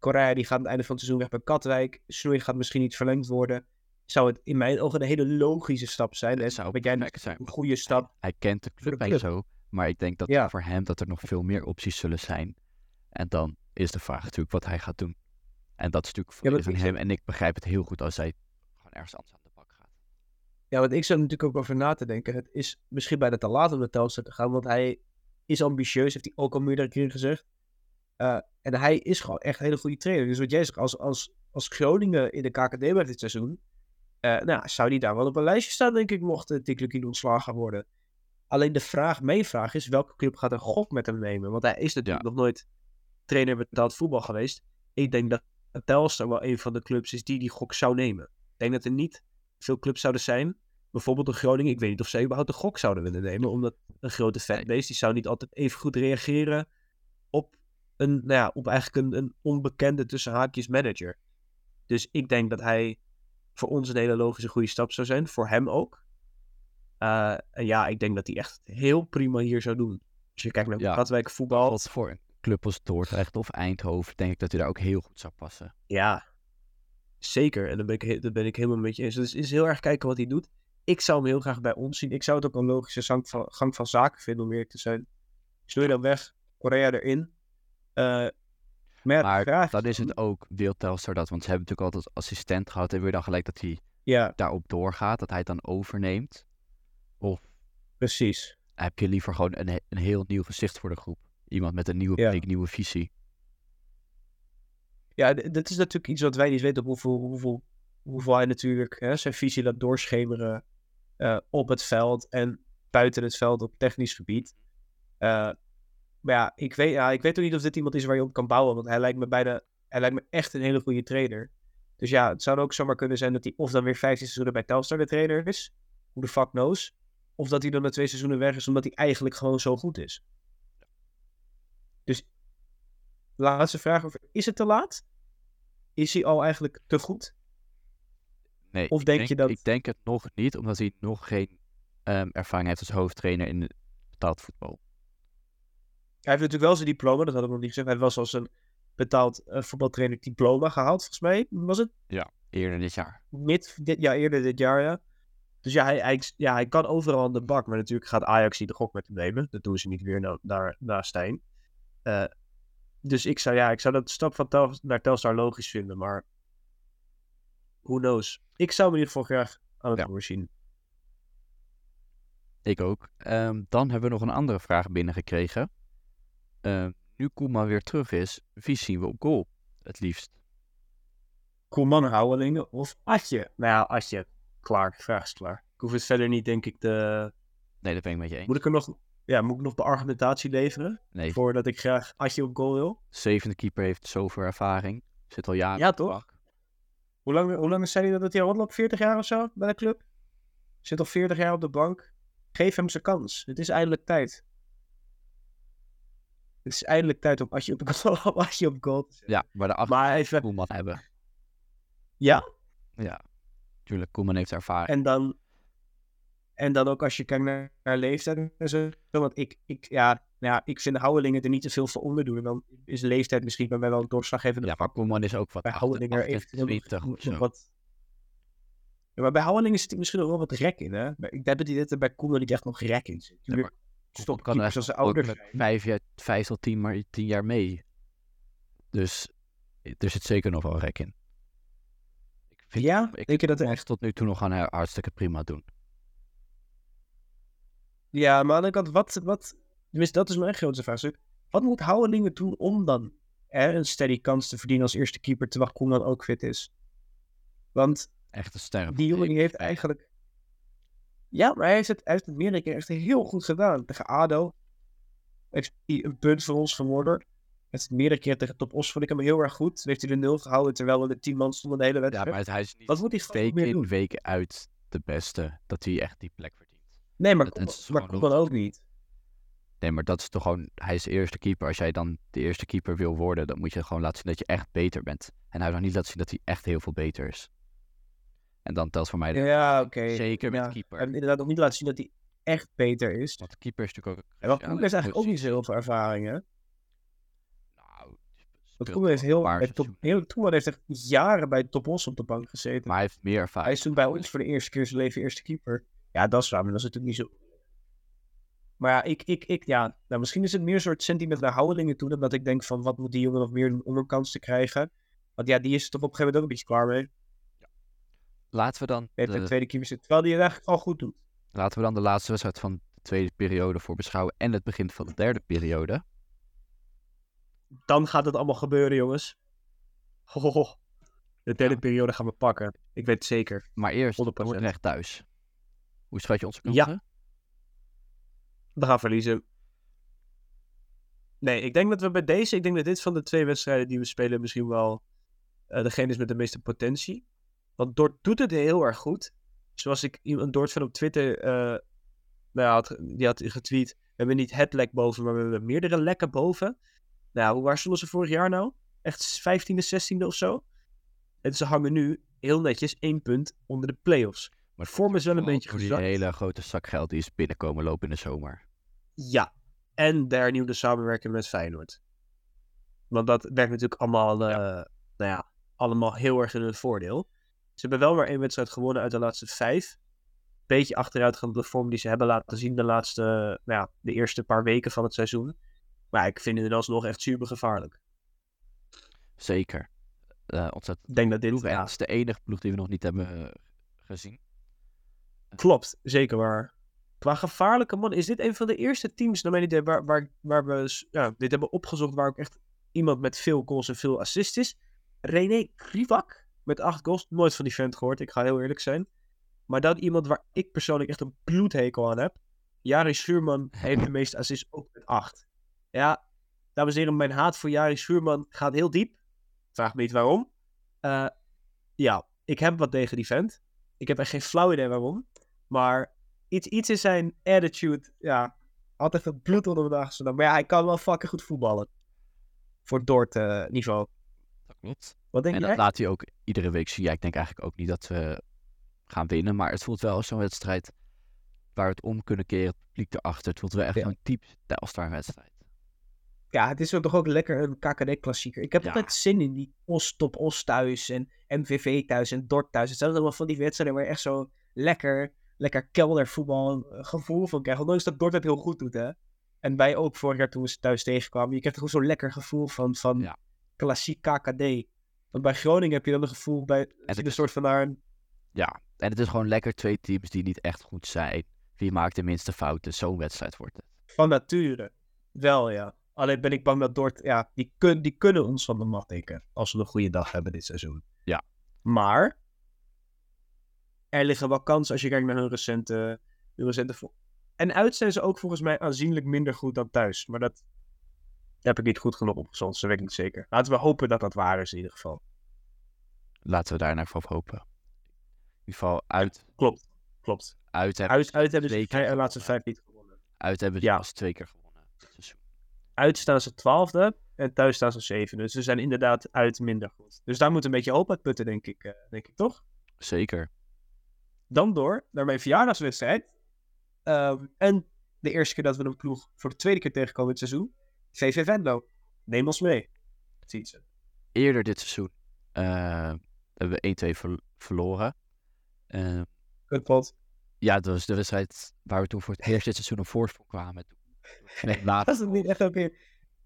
Korea die gaat aan het einde van het seizoen weg bij Katwijk. Snoei gaat misschien niet verlengd worden. Zou het in mijn ogen een hele logische stap zijn. En zou jij een want goede stap. Hij kent de club de club. zo, maar ik denk dat Ja. voor hem dat er nog veel meer opties zullen zijn. En dan is de vraag natuurlijk wat hij gaat doen. En dat is natuurlijk Ja, aan ik- hem. En ik begrijp het heel goed als hij gewoon ergens anders aan de bak gaat. Ja, want ik zou er natuurlijk ook over na te denken. Het is misschien bijna te laat om naar Telstar te gaan. Want hij is ambitieus, heeft hij ook al meerdere keren gezegd. Eh, en hij is gewoon echt een hele goede trainer. Dus wat jij zegt, als, als, als Groningen in de KKD blijft dit seizoen. eh, nou, zou die daar wel op een lijstje staan, denk ik, mocht uh, Tiklukin ontslagen worden. Alleen de vraag, mijn vraag is, welke club gaat een gok met hem nemen? Want hij is natuurlijk nog nooit trainer betaald voetbal geweest. Ik denk dat Telstar wel een van de clubs is die die gok zou nemen. Ik denk dat er niet veel clubs zouden zijn. Bijvoorbeeld een Groningen. Ik weet niet of ze überhaupt een gok zouden willen nemen. Omdat een grote fanbase, die zou niet altijd even goed reageren een, nou ja, op eigenlijk een, een onbekende tussen haakjes manager. Dus ik denk dat hij voor ons een hele logische goede stap zou zijn. Voor hem ook. Uh, en ja, ik denk dat hij echt heel prima hier zou doen. Als je kijkt naar Ja. Katwijk voetbal. Wat voor een club als Dordrecht of Eindhoven denk ik dat hij daar ook heel goed zou passen. Ja, zeker. En daar ben ik, daar ben ik helemaal met je eens. Dus het is heel erg kijken wat hij doet. Ik zou hem heel graag bij ons zien. Ik zou het ook een logische gang van, gang van zaken vinden, om eerlijk te zijn. Snoei dan weg, Korea erin. Eh, maar Maar vraag dan is het ook, wil Telstar dat? Want ze hebben natuurlijk altijd als assistent gehad. En je dan gelijk dat hij Ja, daarop doorgaat? Dat hij het dan overneemt? Of precies. heb je liever gewoon een, een heel nieuw gezicht voor de groep? Iemand met een nieuwe Ja. blik, nieuwe visie. Ja, dat is natuurlijk iets wat wij niet weten op hoeveel, hoeveel, hoeveel hij natuurlijk hè, zijn visie laat doorschemeren eh, op het veld en buiten het veld op technisch gebied. Eh, maar ja ik, weet, ja, ik weet ook niet of dit iemand is waar je op kan bouwen, want hij lijkt me, bijna, hij lijkt me echt een hele goede trainer. Dus ja, het zou ook zomaar kunnen zijn dat hij of dan weer 15 seizoenen bij Telstar de trainer is, hoe de fuck knows, of dat hij dan na twee seizoenen weg is omdat hij eigenlijk gewoon zo goed is. Dus laatste vraag over, is het te laat? Is hij al eigenlijk te goed? Nee, Of ik denk je dat- Ik denk het nog niet, omdat hij nog geen ehm, ervaring heeft als hoofdtrainer in het betaald voetbal. Hij heeft natuurlijk wel zijn diploma, dat hadden we nog niet gezegd. Hij was als een betaald eh, voetbaltrainer diploma gehaald, volgens mij. Was het Eerder dit jaar. mid dit jaar, eerder dit jaar, ja. Dus ja hij, hij, ja, hij kan overal aan de bak. Maar natuurlijk gaat Ajax niet de gok met hem nemen. Dat doen ze niet weer na, naar, naar Stijn. Eh, dus ik zou, ja, ik zou dat stap van Tel, naar Telstar logisch vinden. Maar who knows. Ik zou hem in ieder geval graag aan het Ja. zien. Ik ook. Ehm, dan hebben we nog een andere vraag binnengekregen. Ehm, nu Koeman weer terug is, wie zien we op goal het liefst? Koeman, Houwelingen of Atje? Nou ja, Atje. Klaar, vraag is klaar. Ik hoef het verder niet, denk ik, te... Nee, dat ben ik met je eens. Moet ik er nog... Ja, moet ik nog de argumentatie leveren? Nee, Voordat ik graag Atje op goal wil? zevende keeper heeft zoveel ervaring. Zit al jaren Ja, op de toch? Hoe lang, hoe lang zei hij dat hij rondloopt? 40 jaar of zo bij de club? Zit al 40 jaar op de bank. Geef hem zijn kans. Het is eindelijk tijd. Het is eindelijk tijd om op goal, (laughs) om Atje op goal te zetten. Ja, maar de achter Maar even... Koeman hebben. Ja, Ja, tuurlijk, Koeman heeft ervaring. en dan... En dan ook als je kijkt naar, naar leeftijd en zo. Want ik, ik, ja, nou ja, ik vind Houwelingen er niet te veel voor onder doen. En dan is leeftijd misschien bij mij wel een doorslaggevende Ja, maar Koeman is ook wat bij Houwelingen eventueel 28 nog, of zo. nog wat... Ja, maar bij Houwelingen zit er misschien nog wel wat rek in, hè? Maar Ik heb het idee dat er bij Koeman niet echt nog rek in zit. Ja, maar Stop kan echt als ze ouder met zijn. vijf, jaar, vijf tot tien, maar tien jaar mee. Dus er zit zeker nog wel rek in. Ik vind, Ja? ik Denk je dat echt... tot nu toe nog gaan hij hartstikke prima doen. Ja, maar aan de andere kant, wat... wat... Tenminste, dat is mijn grootste vraagstuk. Wat moet Houwelingen doen om dan hè, een steady kans te verdienen als eerste keeper, terwijl Koeman ook fit is? Want Echt een ster. die jongen heeft eigenlijk... Ja, maar hij heeft het, hij heeft het meerdere keer echt heel goed gedaan. Tegen ADO heeft hij een punt voor ons vermoord. Hij heeft het meerdere keer tegen Top Os vond ik hem heel erg goed. Heeft hij de nul gehouden terwijl we de tien man stonden de hele Ja, wedstrijd. maar hij is niet Wat moet hij week meer in, doen? week uit de beste. Dat hij echt die plek verdient. Nee, maar Koeman ook niet. Nee, maar dat is toch gewoon, hij is de eerste keeper. Als jij dan de eerste keeper wil worden, dan moet je gewoon laten zien dat je echt beter bent. En hij heeft nog niet laten zien dat hij echt heel veel beter is. En dan telt voor mij de, Ja, oké. zeker met Ja, keeper. En inderdaad nog niet laten zien dat hij echt beter is. Want de keeper is natuurlijk ook... En ja, Koeman heeft eigenlijk ook niet zo heel veel ervaring, hè? Nou, Want Koeman heeft heel, Koeman heeft echt jaren bij Top Os op de bank gezeten. Maar hij heeft meer ervaring. Hij is toen bij ons voor de eerste keer zijn leven eerste keeper. Ja, dat is waar, maar dat is natuurlijk niet zo. Maar ja, ik, ik, ik, ja nou, misschien is het meer een soort sentiment naar Houwelingen toe. Omdat ik denk van, wat moet die jongen nog meer doen om een kans te krijgen? Want ja, die is toch op een gegeven moment ook een beetje klaar mee. Laten we dan de, de tweede keeper terwijl die het eigenlijk al goed doet. laten we dan de laatste wedstrijd van de tweede periode voor beschouwen. En het begin van de derde periode. Dan gaat het allemaal gebeuren, jongens. Ho, ho, ho. De derde periode gaan we pakken. Ik weet het zeker. Maar eerst 100%. Dordrecht thuis. Hoe schat je onze Ja. kansen? We gaan verliezen. Nee, ik denk dat we bij deze, ik denk dat dit van de twee wedstrijden die we spelen misschien wel eh, degene is met de meeste potentie. Want Dort doet het heel erg goed. Zoals ik iemand Dort van op Twitter, eh, nou had, die had getweet, we hebben niet het lek boven, maar we hebben meerdere lekken boven. Nou, hoe waar stonden ze vorig jaar nou? Echt 15e, 16e of zo? En ze hangen nu heel netjes één punt onder de play-offs. Maar vorm is wel een beetje gezakt. hele grote zak geld die is binnenkomen lopen in de zomer. Ja, en de hernieuwde samenwerking met Feyenoord. Want dat werkt natuurlijk allemaal, eh, nou ja, allemaal heel erg in hun voordeel. Ze hebben wel maar één wedstrijd gewonnen uit de laatste vijf. Beetje achteruit gaan op de vorm die ze hebben laten zien de laatste, nou ja, de eerste paar weken van het seizoen. Maar ik vind het alsnog echt super gevaarlijk. Zeker. Eh ontzettend Ik denk dat dit, ja, het is de enige ploeg die we nog niet hebben eh, gezien. klopt, zeker waar. Qua gevaarlijke man, is dit een van de eerste teams, naar mijn idee, waar, waar, waar we ja, dit hebben opgezocht, waar ook echt iemand met veel goals en veel assists is. René Krivak met acht goals. Nooit van die vent gehoord, ik ga heel eerlijk zijn. Maar dan iemand waar ik persoonlijk echt een bloedhekel aan heb. Jari Schuurman (laughs) heeft de meeste assists ook met acht. Ja, dames en heren, mijn haat voor Jari Schuurman gaat heel diep. Vraag me niet waarom. Eh, ja, ik heb wat tegen die vent. Ik heb echt geen flauw idee waarom. Maar iets, iets in zijn attitude, ja, had echt het bloed onder mijn dagen Maar ja, hij kan wel fucking goed voetballen. Voor Dort eh, niveau. Klopt. Wat denk En jij? dat laat hij ook iedere week zien. Ja, ik denk eigenlijk ook niet dat we gaan winnen. Maar het voelt wel als zo'n wedstrijd waar we het om kunnen keren. Het publiek erachter. Het voelt wel echt Ja. een type Telstar wedstrijd. Ja, het is ook toch ook lekker een KKD-klassieker. Ik heb Ja. altijd zin in die Os top Os thuis en MVV thuis en Dort thuis. Het zijn allemaal van die wedstrijden waar je echt zo lekker, lekker keldervoetbal eh, gevoel van krijgt. Ondanks dat Dort het heel goed doet, hè. En wij ook vorig jaar toen we ze thuis tegenkwamen. Je krijgt er gewoon zo'n lekker gevoel van, van Ja. Klassiek KKD. Want bij Groningen heb je dan een gevoel bij het een soort van een Ja, en het is gewoon lekker twee teams die niet echt goed zijn. Wie maakt de minste fouten? Zo'n wedstrijd wordt het. Van nature. Wel, ja. Alleen ben ik bang dat Dort, ja, die, kun, die kunnen ons van de mat tikken. Als we een goede dag hebben dit seizoen. Ja. Maar, er liggen wel kansen als je kijkt naar hun recente, hun recente En uit zijn ze ook volgens mij aanzienlijk minder goed dan thuis. Maar dat heb ik niet goed genoeg opgezocht, dat weet ik niet zeker. Laten we hopen dat dat waar is in ieder geval. Laten we daar naar voor hopen. In ieder geval uit, Klopt, klopt. uit hebben, Uit, uit hebben ze twee keer de laatste vijf niet gewonnen. uit hebben ze Ja. pas twee keer gewonnen. Uit staan ze twaalfde en thuis staan ze zevende. Dus ze zijn inderdaad uit minder goed. Dus daar moet een beetje hoop uit putten, denk ik, eh, denk ik toch? Zeker. Dan door naar mijn verjaardagswedstrijd. Ehm, en de eerste keer dat we een ploeg voor de tweede keer tegenkomen dit seizoen. VV Venlo. Neem ons mee. Ziet ze. Eerder dit seizoen eh, hebben we 1-2 ver- verloren. Eh, Kutpot. ja, dat was de wedstrijd waar we toen voor het eerst dit seizoen op voorsprong kwamen. Net laat. (laughs) Was het niet echt ook in,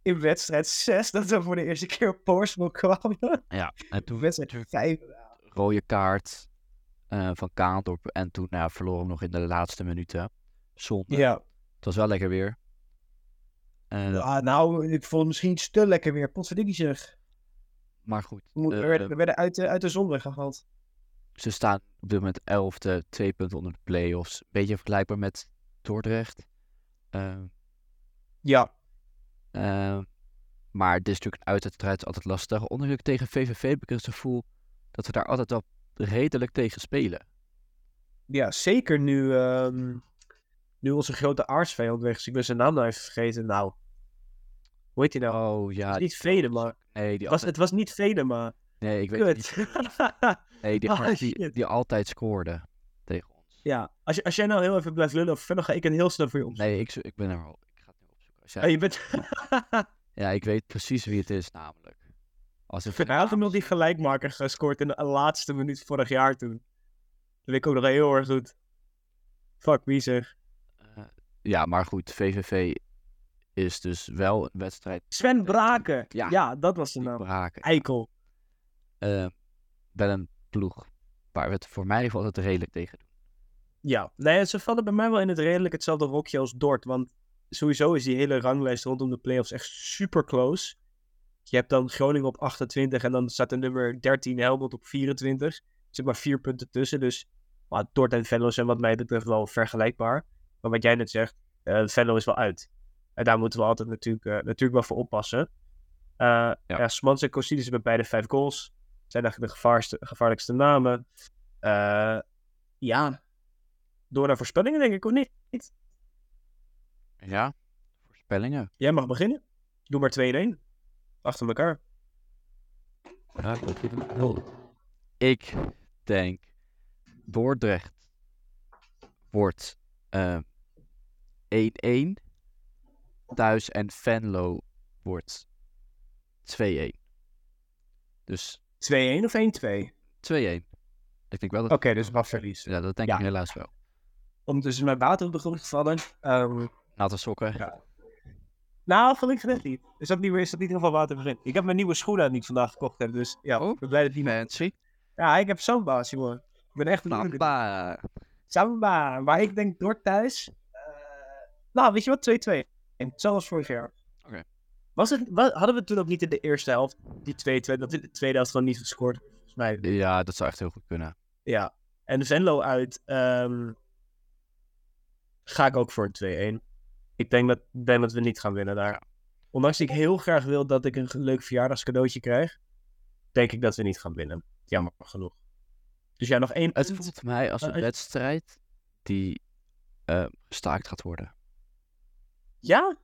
in wedstrijd 6 dat we voor de eerste keer op voorsprong kwamen? Ja, en (laughs) toen Wedstrijd 5. rode kaart eh, van Kaandorp. En toen nou, ja, verloren we nog in de laatste minuten. Zonde. Ja. Het was wel lekker weer. Eh, Ah, nou, ik vond het misschien iets te lekker weer. Potverdikkie zeg. Maar goed, We, eh, we werden, we werden uit, de, uit de zon weggehaald. ze staan op dit moment 11e, twee punten onder de play-offs. Beetje vergelijkbaar met Dordrecht. Eh, Ja. eh, maar dit is natuurlijk is altijd lastig. Ondanks tegen VVV heb ik het gevoel dat we daar altijd wel redelijk tegen spelen. Ja, zeker nu, ehm, nu onze grote aardsvijand weg is. Ik ben zijn naam nou even vergeten. Nou, hoe heet nou? Oh ja. Het niet Venema. Nee, die Het was, altijd... het was niet Venema. nee ik weet het niet. (laughs) Nee, die, Ah, die, altijd scoorde tegen ons. ja, als, je, als jij nou heel even blijft lullen over verder, ga ik een heel snel voor je opzoeken. Nee, ik, ik ben er al. Ik ga het nu opzoeken. Als jij- Oh, je bent... (laughs) Ja, ik weet precies wie het is, namelijk. Als Hij had hem nog die gelijkmaker gescoord in de laatste minuut vorig jaar toen. Dat weet ik ook nog heel erg goed. Fuck, wie zeg. Eh, ja, maar goed, VVV is dus wel een wedstrijd Sven Braken. Ja. Ja, dat was de naam. braken. Eikel. Eh, wel een ploeg waar we het voor mij valt het redelijk tegen doen. Ja, nee, ze vallen bij mij wel in het redelijk hetzelfde hokje als Dort. Want sowieso is die hele ranglijst rondom de playoffs echt super close. Je hebt dan Groningen op 28 en dan staat de nummer 13 Helmond op 24. Er zit maar vier punten tussen. Dus maar Dort en Venlo zijn wat mij betreft wel vergelijkbaar. Maar wat jij net zegt, eh Venlo is wel uit. En daar moeten we altijd natuurlijk, eh, natuurlijk wel voor oppassen. Eh ja. Ja. Smans en Kostilus hebben beide vijf goals. Zijn eigenlijk de gevaarste, gevaarlijkste namen. Eh, ja, door naar voorspellingen denk ik, of niet? Ja, voorspellingen. Jij mag beginnen. Doe maar 2-1. Achter elkaar. Ja. Ik denk Dordrecht wordt eh, 1-1 thuis en Venlo wordt 2-1. Dus 2-1. 2-1 of 1-2? Ik denk wel dat... Oké, dus wat verlies. Ja, dat denk Ja. ik helaas wel. Ondertussen mijn water op de grond gevallen. Natte sokken. Ja. nou, gelukkig net niet. Is dat niet meer is dat niet heel veel water begin? Ik heb mijn nieuwe schoenen niet vandaag gekocht heb, dus ja, Oh, ik ben blij dat die... Fancy. Ja, ik heb zo'n baas, jongen. Ik ben echt een Samba. Samba. Maar ik denk door thuis. eh, nou, weet je wat? 2-2. Zoals vorig jaar. Oké. Was het, hadden we toen ook niet in de eerste helft die 2-2, dat in de tweede helft gewoon niet gescoord? Volgens mij. Ja, dat zou echt heel goed kunnen. Ja. En Venlo uit. ehm, ga ik ook voor een 2-1. Ik denk dat, denk dat we niet gaan winnen daar. Ondanks dat ik heel graag wil dat ik een leuk verjaardagscadeautje krijg, denk ik dat we niet gaan winnen. Jammer genoeg. Dus ja, nog één Het punt. voelt mij als een Eh, wedstrijd die eh, gestaakt gaat worden. Ja?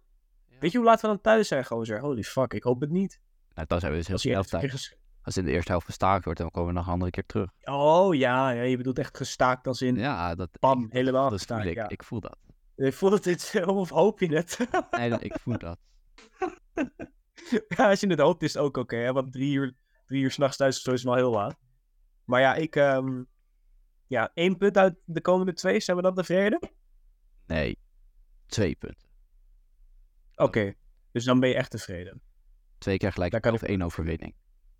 Weet je hoe laat we dan thuis zijn, gozer? Holy fuck, ik hoop het niet. Nou, dan zijn we dus heel snel thuis. Als in de eerste helft gestaakt wordt, dan komen we nog een andere keer terug. Oh ja, ja, je bedoelt echt gestaakt als in Ja, dat, bam, helemaal dat gestaakt. ik. Ja. Ik voel dat. Ik voel het dit, (laughs) of hoop je het? (laughs) Nee, ik voel dat. ja, als je het hoopt is het ook oké, want drie uur, drie uur s'nachts thuis is sowieso wel heel laat. Maar ja, ik, ehm, ja, één punt uit de komende twee, zijn we dan tevreden? Nee, twee punten. Oké, dus dan ben je echt tevreden. Twee keer gelijk Daar kan of één overwinning.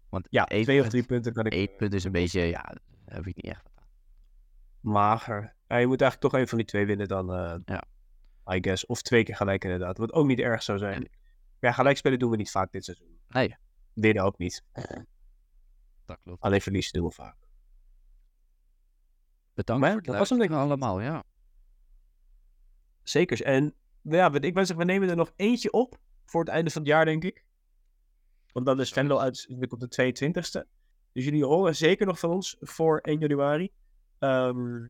Want Ja, één twee of drie punten kan ik... één punt is een beetje, ja, daar heb ik niet echt wat aan. Mager. Ja, je moet eigenlijk toch een van die twee winnen dan, eh, Ja. I guess. Of twee keer gelijk inderdaad, wat ook niet erg zou zijn. Ja, gelijkspelen doen we niet vaak dit seizoen. Nee, Winnen ook niet. dat klopt. Alleen verliezen doen we vaak. Bedankt Maar voor het dat was hem denk luisteren allemaal, ja. Zeker. En ja, we- ik wou zeggen, we nemen er nog eentje op voor het einde van het jaar, denk ik. Want dan is Venlo uit op de 22e. Dus jullie horen zeker nog van ons voor 1 januari. Ehm,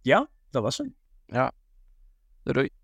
ja, dat was hem. Doei doei.